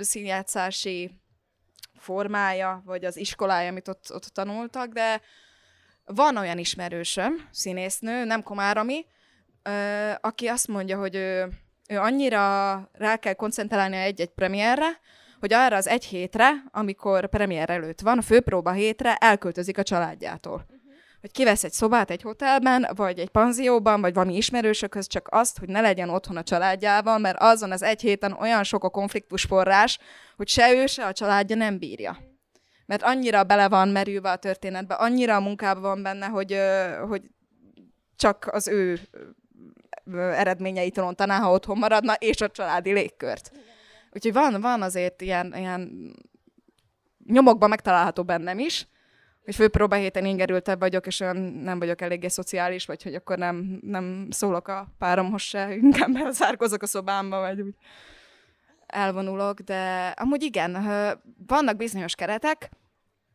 színjátszási formája, vagy az iskolája, amit ott, ott tanultak, de van olyan ismerősöm, színésznő, nem Komárami, aki azt mondja, hogy ő, ő annyira rá kell koncentrálni egy-egy premierre, hogy arra az egy hétre, amikor premier előtt van, a főpróba hétre elköltözik a családjától hogy kivesz egy szobát egy hotelben, vagy egy panzióban, vagy valami ismerősökhöz, csak azt, hogy ne legyen otthon a családjával, mert azon az egy héten olyan sok a konfliktus forrás, hogy se ő, se a családja nem bírja. Mert annyira bele van merülve a történetbe, annyira a munkában van benne, hogy, hogy csak az ő eredményeit rontaná, ha otthon maradna, és a családi légkört. Úgyhogy van, van azért ilyen, ilyen nyomokban megtalálható bennem is, hogy főpróba héten ingerültebb vagyok, és olyan nem vagyok eléggé szociális, vagy hogy akkor nem, nem szólok a páromhoz se, inkább elzárkozok a szobámba, vagy úgy elvonulok, de amúgy igen, vannak bizonyos keretek,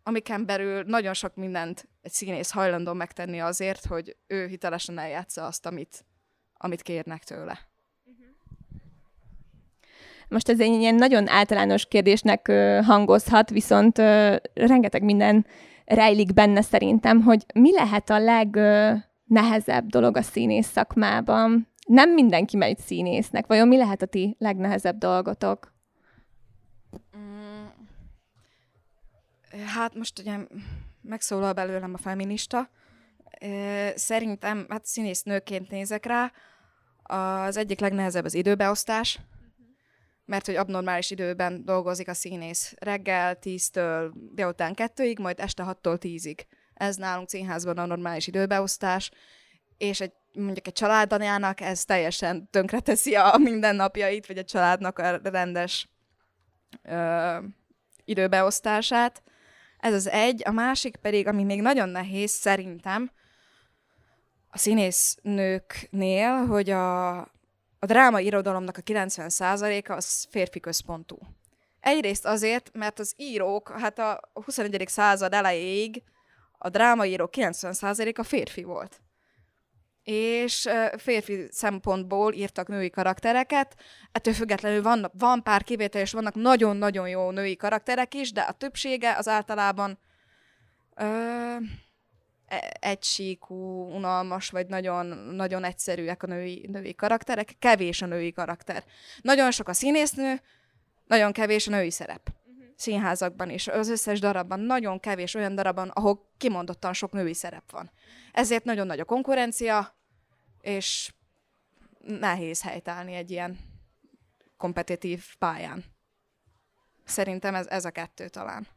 amiken belül nagyon sok mindent egy színész hajlandó megtenni azért, hogy ő hitelesen eljátsza azt, amit, amit kérnek tőle.
Most ez egy ilyen nagyon általános kérdésnek hangozhat, viszont rengeteg minden rejlik benne szerintem, hogy mi lehet a legnehezebb dolog a színész szakmában. Nem mindenki megy színésznek. Vajon mi lehet a ti legnehezebb dolgotok? Mm,
hát most ugye megszólal belőlem a feminista. Szerintem, hát színésznőként nézek rá, az egyik legnehezebb az időbeosztás, mert hogy abnormális időben dolgozik a színész. Reggel 10-től délután 2-ig, majd este 6-tól 10-ig. Ez nálunk színházban a normális időbeosztás, és egy, mondjuk egy családanyának ez teljesen tönkreteszi a mindennapjait, vagy a családnak a rendes ö, időbeosztását. Ez az egy. A másik pedig, ami még nagyon nehéz szerintem, a színésznőknél, hogy a, a dráma irodalomnak a 90%-a az férfi központú. Egyrészt azért, mert az írók, hát a 21. század elejéig a drámaírók 90%-a férfi volt. És férfi szempontból írtak női karaktereket, ettől függetlenül van, van pár kivétel, és vannak nagyon-nagyon jó női karakterek is, de a többsége az általában ö, egysíkú, unalmas, vagy nagyon, nagyon egyszerűek a női, női karakterek, kevés a női karakter. Nagyon sok a színésznő, nagyon kevés a női szerep. Uh-huh. Színházakban is, az összes darabban nagyon kevés olyan darabban, ahol kimondottan sok női szerep van. Ezért nagyon nagy a konkurencia, és nehéz helytállni egy ilyen kompetitív pályán. Szerintem ez, ez a kettő talán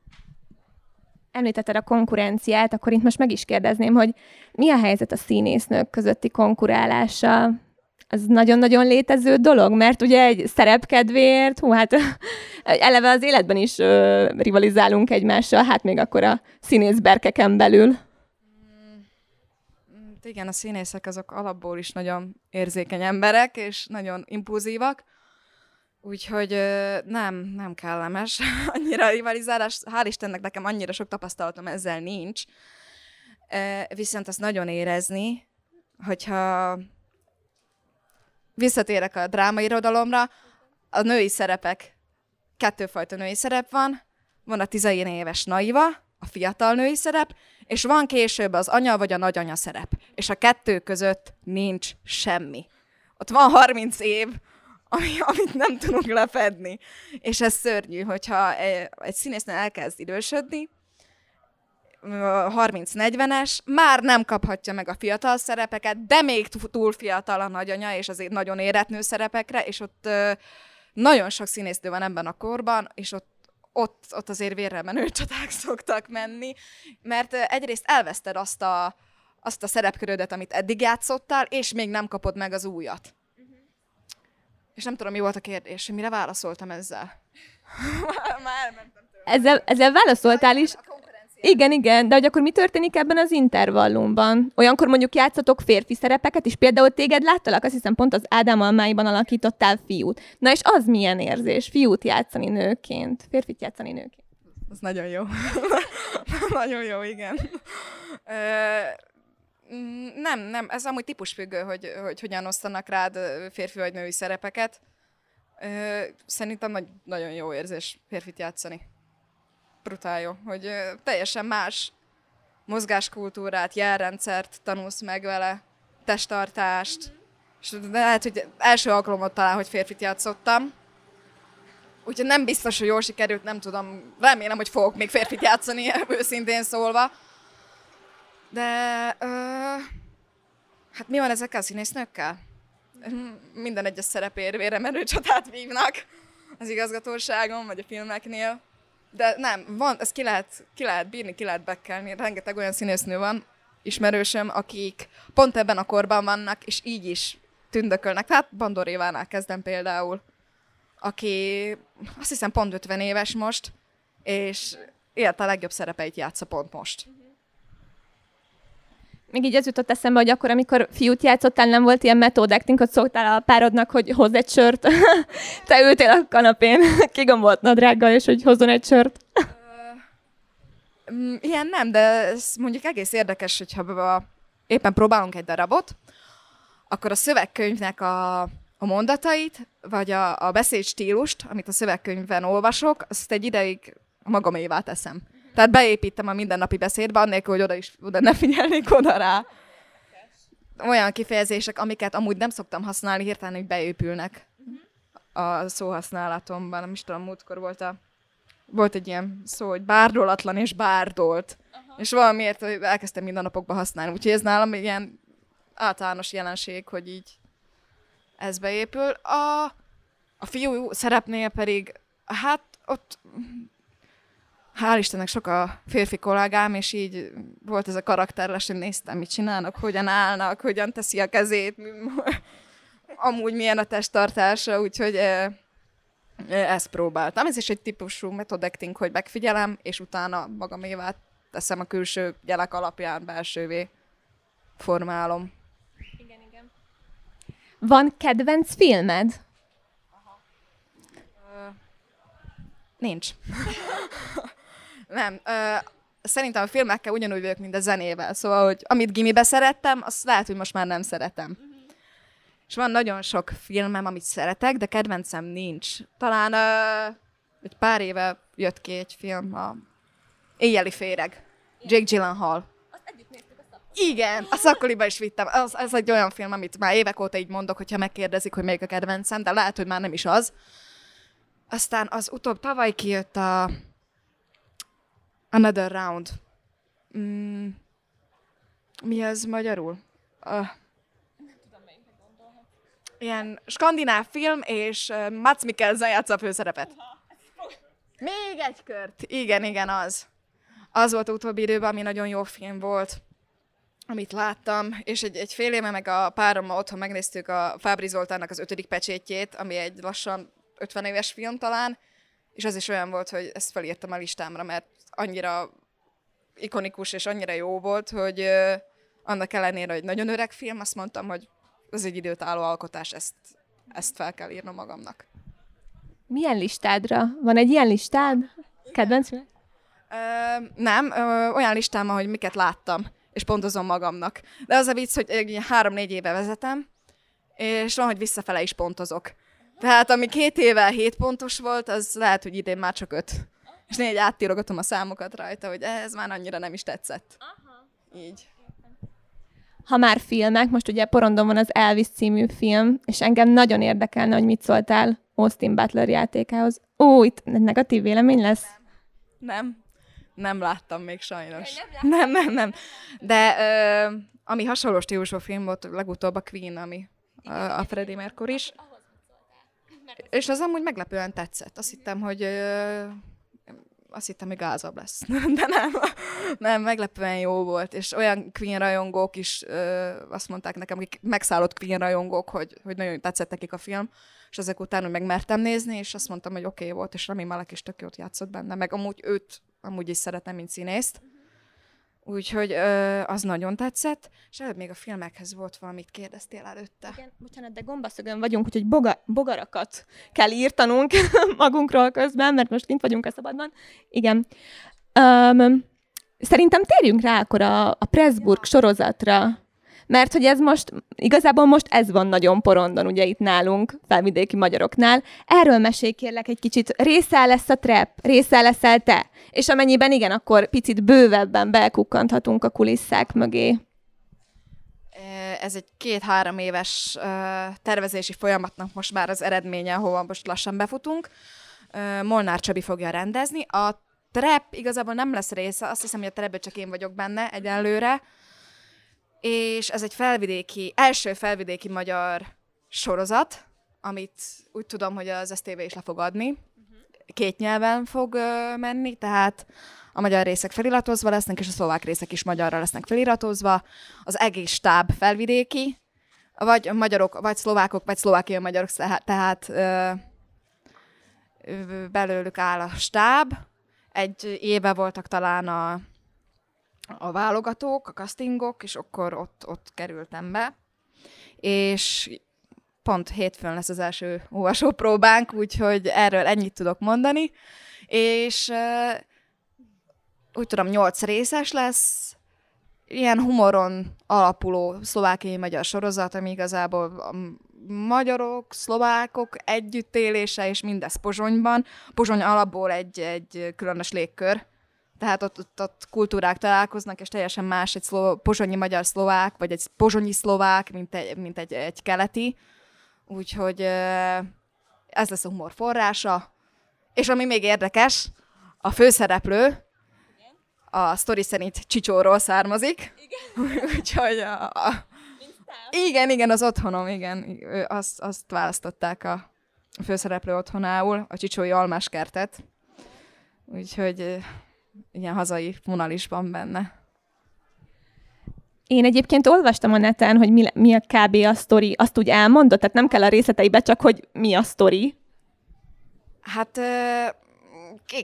említetted a konkurenciát, akkor itt most meg is kérdezném, hogy mi a helyzet a színésznők közötti konkurálással? Ez nagyon-nagyon létező dolog, mert ugye egy szerepkedvéért, hú, hát eleve az életben is ö, rivalizálunk egymással, hát még akkor a színészberkeken belül. Mm,
igen, a színészek azok alapból is nagyon érzékeny emberek, és nagyon impulzívak. Úgyhogy nem, nem kellemes annyira a rivalizálás. Hál' Istennek nekem annyira sok tapasztalatom ezzel nincs. Viszont azt nagyon érezni, hogyha visszatérek a drámairodalomra, a női szerepek, kettőfajta női szerep van, van a tizein éves naiva, a fiatal női szerep, és van később az anya vagy a nagyanya szerep. És a kettő között nincs semmi. Ott van 30 év, ami, amit nem tudunk lefedni. És ez szörnyű, hogyha egy színésznő elkezd idősödni, 30-40-es, már nem kaphatja meg a fiatal szerepeket, de még túl fiatal a nagyanya, és azért nagyon érett nő szerepekre, és ott nagyon sok színésznő van ebben a korban, és ott ott, ott azért vérre menő csaták szoktak menni, mert egyrészt elveszted azt a, azt a szerepkörödet, amit eddig játszottál, és még nem kapod meg az újat. És nem tudom, mi volt a kérdés, mire válaszoltam ezzel.
Már elmentem Ezzel, ezzel válaszoltál is. Igen, igen, de hogy akkor mi történik ebben az intervallumban? Olyankor mondjuk játszatok férfi szerepeket, és például téged láttalak, azt hiszem pont az Ádám almáiban alakítottál fiút. Na és az milyen érzés, fiút játszani nőként, férfit játszani nőként?
Az nagyon jó. nagyon jó, igen. Nem, nem, ez amúgy típusfüggő, hogy, hogy hogyan osztanak rád férfi vagy női szerepeket. Szerintem nagy, nagyon jó érzés férfit játszani brutál jó, hogy teljesen más mozgáskultúrát, jelrendszert tanulsz meg vele, testtartást, és lehet, hogy első alkalommal talán, hogy férfit játszottam, úgyhogy nem biztos, hogy jól sikerült, nem tudom, remélem, hogy fogok még férfit játszani, őszintén szólva. De ö, hát mi van ezekkel a színésznőkkel? Minden egyes szerepér vére csatát vívnak az igazgatóságon, vagy a filmeknél. De nem, van, ezt ki lehet, ki lehet bírni, ki lehet bekkelni. Rengeteg olyan színésznő van, ismerősöm, akik pont ebben a korban vannak, és így is tündökölnek. Tehát Bandor Évánál kezdem például, aki azt hiszem pont 50 éves most, és élte a legjobb szerepeit játsza pont most.
Még így ez jutott eszembe, hogy akkor, amikor fiút játszottál, nem volt ilyen method acting, hogy szóltál a párodnak, hogy hoz egy sört. Te ültél a kanapén, kigombolt nadrággal, és hogy hozzon egy sört.
Mm, ilyen nem, de ez mondjuk egész érdekes, hogyha éppen próbálunk egy darabot, akkor a szövegkönyvnek a, a mondatait, vagy a, a beszéd stílust, amit a szövegkönyvben olvasok, azt egy ideig magamévá teszem. Tehát beépítem a mindennapi beszédbe, annélkül, hogy oda is oda ne figyelnék oda rá. Olyan kifejezések, amiket amúgy nem szoktam használni, hirtelen, hogy beépülnek a szóhasználatomban. Nem is tudom, múltkor volt a volt egy ilyen szó, hogy bárdolatlan és bárdolt. Aha. És valamiért elkezdtem mindennapokban használni. Úgyhogy ez nálam ilyen általános jelenség, hogy így ez beépül. A, a fiú szerepnél pedig, hát ott hál' Istennek sok a férfi kollégám, és így volt ez a karakteres, hogy néztem, mit csinálnak, hogyan állnak, hogyan teszi a kezét, amúgy milyen a testtartása, úgyhogy e, ezt próbáltam. Ez is egy típusú method acting, hogy megfigyelem, és utána magamévá teszem a külső jelek alapján belsővé formálom. Igen, igen.
Van kedvenc filmed? Aha.
Uh, nincs. Nem. Ö, szerintem a filmekkel ugyanúgy vagyok, mint a zenével. Szóval, hogy amit gimibe szerettem, azt lehet, hogy most már nem szeretem. Uh-huh. És van nagyon sok filmem, amit szeretek, de kedvencem nincs. Talán ö, egy pár éve jött ki egy film, a Éjjeli féreg. Jake Gyllenhaal. Igen, a szakkoliba is vittem. Az, ez egy olyan film, amit már évek óta így mondok, hogyha megkérdezik, hogy melyik a kedvencem, de lehet, hogy már nem is az. Aztán az utóbb tavaly kijött a Another Round. Mm, mi ez magyarul? Uh. Ilyen skandináv film, és uh, Mats Mikkelsen játsza a főszerepet. Még egy kört. Igen, igen, az. Az volt utóbbi időben, ami nagyon jó film volt, amit láttam, és egy, egy fél éve meg a párommal otthon megnéztük a Fábri Zoltánnak az ötödik pecsétjét, ami egy lassan 50 éves film talán, és az is olyan volt, hogy ezt felírtam a listámra, mert annyira ikonikus és annyira jó volt, hogy annak ellenére, hogy nagyon öreg film, azt mondtam, hogy az egy időt álló alkotás, ezt, ezt fel kell írnom magamnak.
Milyen listádra? Van egy ilyen listád? Kedvenc? Ö,
nem, ö, olyan listám, hogy miket láttam, és pontozom magamnak. De az a vicc, hogy három-négy éve vezetem, és van, hogy visszafele is pontozok. Tehát ami két éve hét pontos volt, az lehet, hogy idén már csak öt. És négy áttirogatom a számokat rajta, hogy ez már annyira nem is tetszett. Aha. Így.
ha már filmek, most ugye porondon van az Elvis című film, és engem nagyon érdekelne, hogy mit szóltál Austin Butler játékához. Ó, itt negatív vélemény lesz?
Nem. Nem láttam még sajnos. Nem, nem, nem. De ö, ami hasonló stílusú film volt, legutóbb a Queen, ami a, a Freddie Mercury is. És az amúgy meglepően tetszett. Azt hittem, hogy ö, azt hittem, hogy gázabb lesz. De nem, nem, meglepően jó volt. És olyan Queen rajongók is ö, azt mondták nekem, akik megszállott Queen rajongók, hogy, hogy nagyon tetszett nekik a film, és ezek után hogy megmertem nézni, és azt mondtam, hogy oké okay volt, és Rami Malek is tök jót játszott benne, meg amúgy őt amúgy is szeretem, mint színészt. Úgyhogy ö, az nagyon tetszett, és előbb még a filmekhez volt valamit kérdeztél előtte.
Igen, bocsánat, de gombaszögön vagyunk, úgyhogy boga, bogarakat kell írtanunk magunkról közben, mert most kint vagyunk a szabadban. Igen. Um, szerintem térjünk rá akkor a, a Pressburg sorozatra. Mert hogy ez most, igazából most ez van nagyon porondon, ugye itt nálunk, felvidéki magyaroknál. Erről mesélj kérlek egy kicsit. Része lesz a trap, része leszel te. És amennyiben igen, akkor picit bővebben belkukkanthatunk a kulisszák mögé.
Ez egy két-három éves tervezési folyamatnak most már az eredménye, ahova most lassan befutunk. Molnár Csabi fogja rendezni. A trap igazából nem lesz része, azt hiszem, hogy a trapbe csak én vagyok benne egyelőre és ez egy felvidéki, első felvidéki magyar sorozat, amit úgy tudom, hogy az STV is le fog adni. Két nyelven fog ö, menni, tehát a magyar részek feliratozva lesznek, és a szlovák részek is magyarra lesznek feliratozva. Az egész stáb felvidéki, vagy magyarok, vagy szlovákok, vagy szlovákiai magyarok, tehát ö, belőlük áll a stáb. Egy éve voltak talán a a válogatók, a castingok, és akkor ott, ott kerültem be. És pont hétfőn lesz az első olvasó próbánk, úgyhogy erről ennyit tudok mondani. És úgy tudom, nyolc részes lesz, ilyen humoron alapuló szlovákiai magyar sorozat, ami igazából a magyarok, szlovákok együttélése, és mindez Pozsonyban. Pozsony alapból egy, egy különös légkör, tehát ott, ott, ott kultúrák találkoznak, és teljesen más egy szló, pozsonyi magyar szlovák, vagy egy pozsonyi szlovák, mint egy, mint egy, egy keleti. Úgyhogy ez lesz a humor forrása. És ami még érdekes, a főszereplő a sztori szerint Csicsóról származik. Igen. Úgyhogy a, a, igen, igen, az otthonom, igen. Azt, azt választották a főszereplő otthonául, a Csicsói almáskertet. Úgyhogy ilyen hazai vonal is van benne.
Én egyébként olvastam a neten, hogy mi, mi a kb. a sztori. Azt úgy elmondott, tehát nem kell a részleteibe, csak hogy mi a sztori.
Hát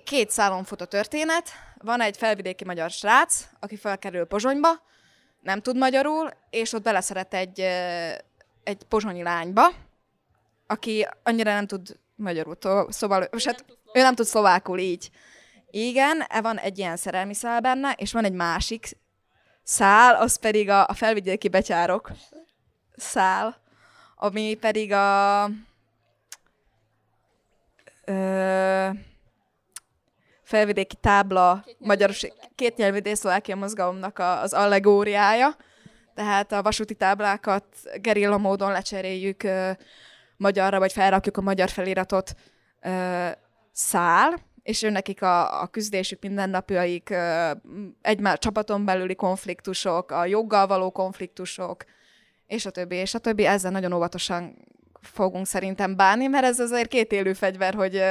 két szálon fut a történet. Van egy felvidéki magyar srác, aki felkerül Pozsonyba, nem tud magyarul, és ott beleszeret egy, egy pozsonyi lányba, aki annyira nem tud magyarul, szóval hát, ő nem tud szlovákul így. Igen, e van egy ilyen szerelmi szál benne, és van egy másik szál, az pedig a, a felvidéki betyárok szál, ami pedig a ö, felvidéki tábla, magyaros, kétnyelvű Szlovákia mozgalomnak a, az allegóriája. Tehát a vasúti táblákat gerilla módon lecseréljük ö, magyarra, vagy felrakjuk a magyar feliratot ö, szál, és ő nekik a, a küzdésük mindennapjaik, egymás csapaton belüli konfliktusok, a joggal való konfliktusok, és a többi, és a többi. Ezzel nagyon óvatosan fogunk szerintem bánni, mert ez azért két élő fegyver, hogy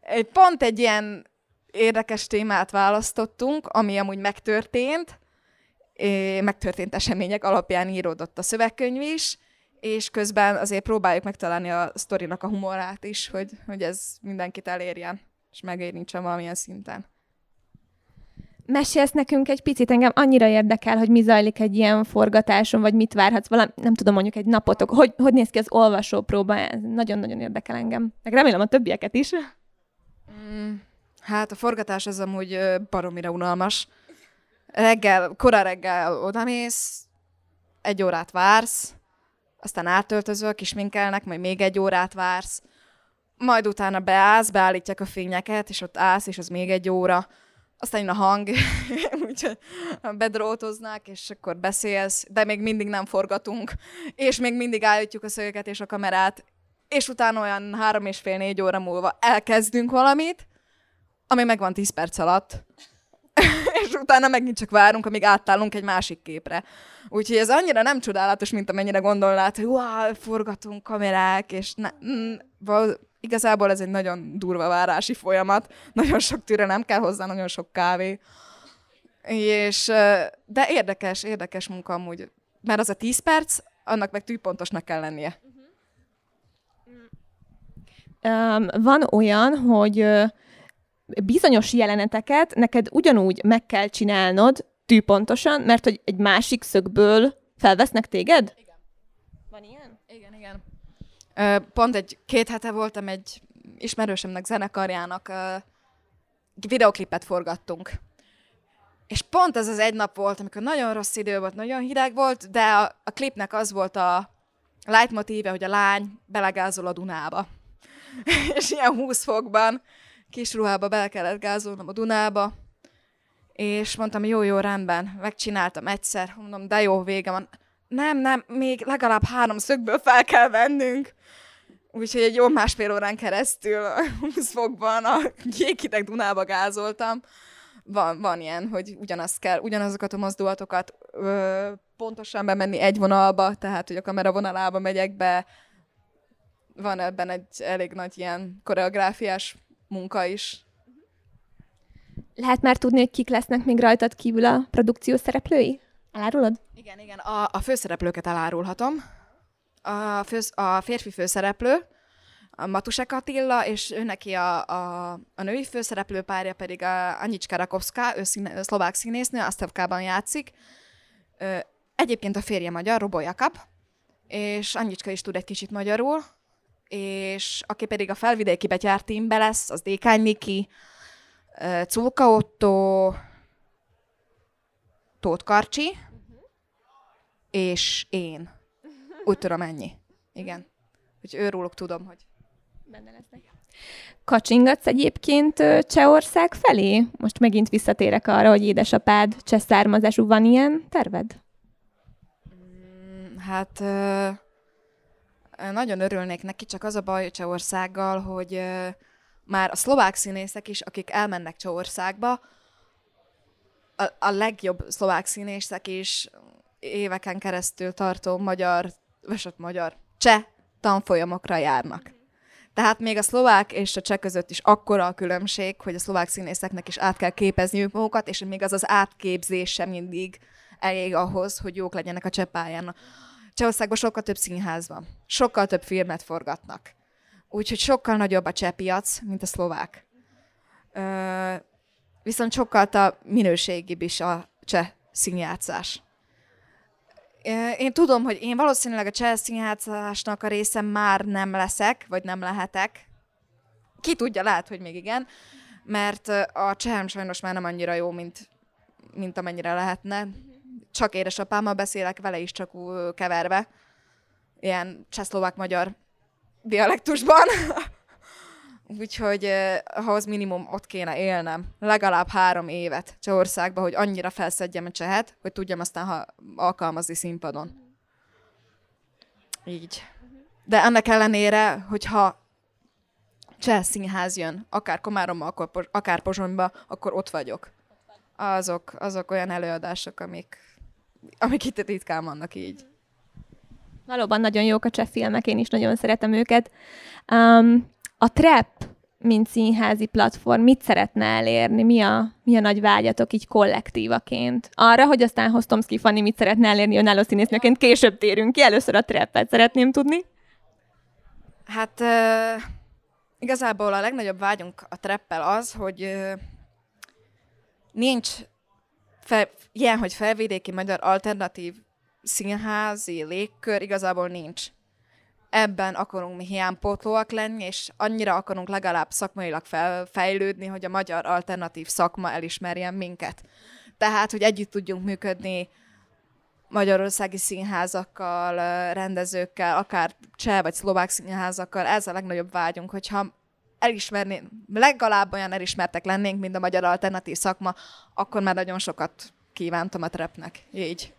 egy pont egy ilyen érdekes témát választottunk, ami amúgy megtörtént, megtörtént események alapján íródott a szövegkönyv is, és közben azért próbáljuk megtalálni a sztorinak a humorát is, hogy, hogy ez mindenkit elérjen, és megérintsen valamilyen szinten.
Mesélsz nekünk egy picit, engem annyira érdekel, hogy mi zajlik egy ilyen forgatáson, vagy mit várhatsz, valami, nem tudom, mondjuk egy napotok, hogy, hogy néz ki az olvasópróba, ez nagyon-nagyon érdekel engem. Meg remélem a többieket is.
Mm, hát a forgatás az amúgy baromira unalmas. Reggel, kora reggel odamész, egy órát vársz, aztán átöltözöl, kisminkelnek, majd még egy órát vársz, majd utána beállsz, beállítják a fényeket, és ott állsz, és az még egy óra, aztán jön a hang, úgyhogy bedrótoznák, és akkor beszélsz, de még mindig nem forgatunk, és még mindig állítjuk a szögeket és a kamerát, és utána olyan három és fél négy óra múlva elkezdünk valamit, ami megvan 10 perc alatt, és utána megint csak várunk, amíg átállunk egy másik képre. Úgyhogy ez annyira nem csodálatos, mint amennyire gondolnád, hogy wow, forgatunk kamerák, és ne, mm, igazából ez egy nagyon durva várási folyamat, nagyon sok türelem kell hozzá, nagyon sok kávé. És, de érdekes, érdekes munka amúgy, mert az a 10 perc, annak meg tűpontosnak kell lennie.
Um, van olyan, hogy bizonyos jeleneteket neked ugyanúgy meg kell csinálnod tűpontosan, mert hogy egy másik szögből felvesznek téged?
Igen. Van ilyen? Igen, igen. Pont egy két hete voltam egy ismerősömnek zenekarjának videoklipet forgattunk. És pont ez az egy nap volt, amikor nagyon rossz idő volt, nagyon hideg volt, de a, a klipnek az volt a leitmotíve, hogy a lány belegázol a Dunába. és ilyen 20 fokban, kis ruhába bele kellett gázolnom a Dunába, és mondtam, jó, jó, rendben, megcsináltam egyszer, mondom, de jó, vége van. Nem, nem, még legalább három szögből fel kell vennünk. Úgyhogy egy jó másfél órán keresztül 20 fokban a jéghideg Dunába gázoltam. Van, van ilyen, hogy ugyanazt kell, ugyanazokat a mozdulatokat ö, pontosan bemenni egy vonalba, tehát hogy a kamera vonalába megyek be. Van ebben egy elég nagy ilyen koreográfiás munka is.
Lehet már tudni, hogy kik lesznek még rajtad kívül a produkció szereplői? Elárulod?
Igen, igen. A, a főszereplőket elárulhatom a, fősz, a férfi főszereplő, a Matusek Attila, és ő neki a, a, a női főszereplő párja pedig a Anyicska Rakovská, ő színe, szlovák színésznő, Asztevkában játszik. Ö, egyébként a férje magyar, Robo Jakab, és Anyicska is tud egy kicsit magyarul, és aki pedig a felvidéki betyár teambe lesz, az Dékány Niki, Culka Otto, Tóth Karcsi, uh-huh. és én. Úgy tudom, ennyi. Igen. Hogy őróluk tudom, hogy
benne lesznek. Kacsingatsz egyébként Csehország felé? Most megint visszatérek arra, hogy édesapád cseh származású. Van ilyen terved?
Mm, hát nagyon örülnék neki, csak az a baj Csehországgal, hogy már a szlovák színészek is, akik elmennek Csehországba, a, a legjobb szlovák színészek is éveken keresztül tartó magyar vagy ott magyar, cseh tanfolyamokra járnak. Tehát még a szlovák és a cseh között is akkora a különbség, hogy a szlovák színészeknek is át kell képezniük magukat, és még az az átképzés sem mindig elég ahhoz, hogy jók legyenek a cseh pályán. Csehországban sokkal több színház van, sokkal több filmet forgatnak. Úgyhogy sokkal nagyobb a cseh piac, mint a szlovák. Ö, viszont sokkal a minőségibb is a cseh színjátszás. Én tudom, hogy én valószínűleg a Chelsea játszásnak a része már nem leszek, vagy nem lehetek. Ki tudja, lehet, hogy még igen, mert a csehem sajnos már nem annyira jó, mint, mint amennyire lehetne. Csak édesapámmal beszélek, vele is csak keverve. Ilyen csehszlovák-magyar dialektusban. Úgyhogy eh, ahhoz minimum ott kéne élnem. Legalább három évet Csehországba, hogy annyira felszedjem a csehet, hogy tudjam aztán ha alkalmazni színpadon. Így. De ennek ellenére, hogyha cseh színház jön, akár Komáromba, akár Pozsonyba, akkor ott vagyok. Azok, azok olyan előadások, amik, amik itt ritkán vannak így.
Valóban nagyon jók a cseh filmek, én is nagyon szeretem őket. Um, a trap, mint színházi platform, mit szeretne elérni? Mi a, mi a nagy vágyatok így kollektívaként? Arra, hogy aztán Hostomski Fanni mit szeretne elérni önálló színésznőként, később térünk ki, először a trappet szeretném tudni.
Hát uh, igazából a legnagyobb vágyunk a treppel az, hogy uh, nincs fel, ilyen, hogy felvidéki magyar alternatív színházi légkör, igazából nincs ebben akarunk mi hiánypótlóak lenni, és annyira akarunk legalább szakmailag fejlődni, hogy a magyar alternatív szakma elismerjen minket. Tehát, hogy együtt tudjunk működni magyarországi színházakkal, rendezőkkel, akár cseh vagy szlovák színházakkal, ez a legnagyobb vágyunk, hogyha elismerni, legalább olyan elismertek lennénk, mint a magyar alternatív szakma, akkor már nagyon sokat kívántam a trepnek. Így.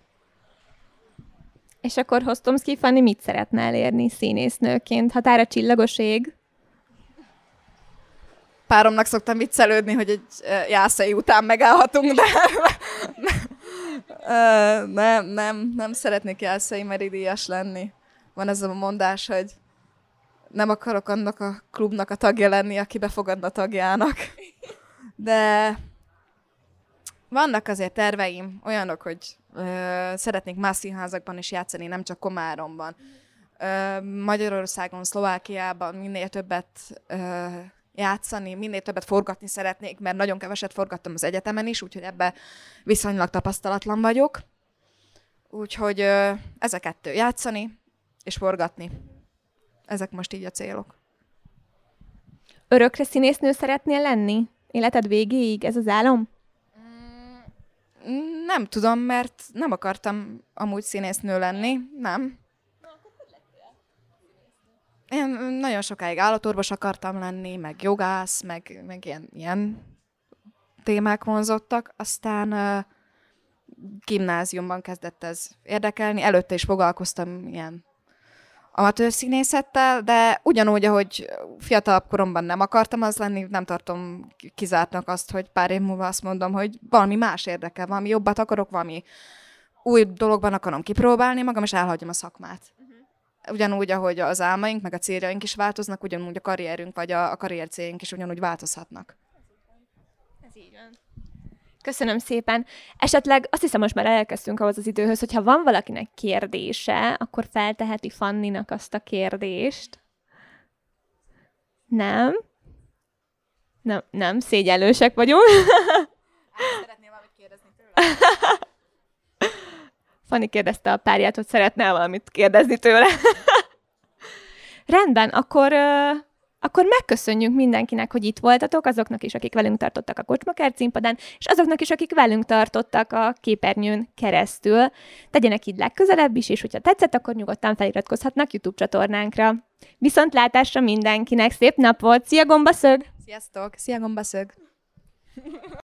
És akkor Hostomski Fanni mit szeretne elérni színésznőként? Határa csillagos ég?
Páromnak szoktam viccelődni, hogy egy jászai után megállhatunk, de nem, nem, nem szeretnék jászai meridias lenni. Van ez a mondás, hogy nem akarok annak a klubnak a tagja lenni, aki befogadna tagjának. De vannak azért terveim, olyanok, hogy ö, szeretnék más színházakban is játszani, nem csak Komáromban. Ö, Magyarországon, Szlovákiában minél többet ö, játszani, minél többet forgatni szeretnék, mert nagyon keveset forgattam az egyetemen is, úgyhogy ebbe viszonylag tapasztalatlan vagyok. Úgyhogy ö, ez kettő, játszani és forgatni. Ezek most így a célok.
Örökre színésznő szeretnél lenni? Életed végéig? Ez az álom?
Nem tudom, mert nem akartam amúgy színésznő lenni, nem. Én nagyon sokáig állatorvos akartam lenni, meg jogász, meg, meg ilyen, ilyen témák vonzottak. Aztán uh, gimnáziumban kezdett ez érdekelni. Előtte is foglalkoztam ilyen amatőr színészettel, de ugyanúgy, ahogy fiatalabb koromban nem akartam az lenni, nem tartom kizártnak azt, hogy pár év múlva azt mondom, hogy valami más érdekel, valami jobbat akarok, valami új dologban akarom kipróbálni magam, és elhagyom a szakmát. Uh-huh. Ugyanúgy, ahogy az álmaink, meg a céljaink is változnak, ugyanúgy a karrierünk, vagy a, a karrier céljaink is ugyanúgy változhatnak.
Ez így van. Köszönöm szépen. Esetleg azt hiszem, most már elkezdtünk ahhoz az időhöz, hogyha van valakinek kérdése, akkor felteheti Fanninak azt a kérdést. Nem? Nem, nem, szégyellősek vagyunk.
Szeretnél valamit kérdezni tőle?
Fanni kérdezte a párját, hogy szeretne valamit kérdezni tőle. Rendben, akkor akkor megköszönjük mindenkinek, hogy itt voltatok, azoknak is, akik velünk tartottak a Kocsmakert színpadán, és azoknak is, akik velünk tartottak a képernyőn keresztül. Tegyenek így legközelebb is, és hogyha tetszett, akkor nyugodtan feliratkozhatnak YouTube csatornánkra. Viszontlátásra mindenkinek, szép nap volt, szia gombaszög!
Sziasztok, szia gombaszög!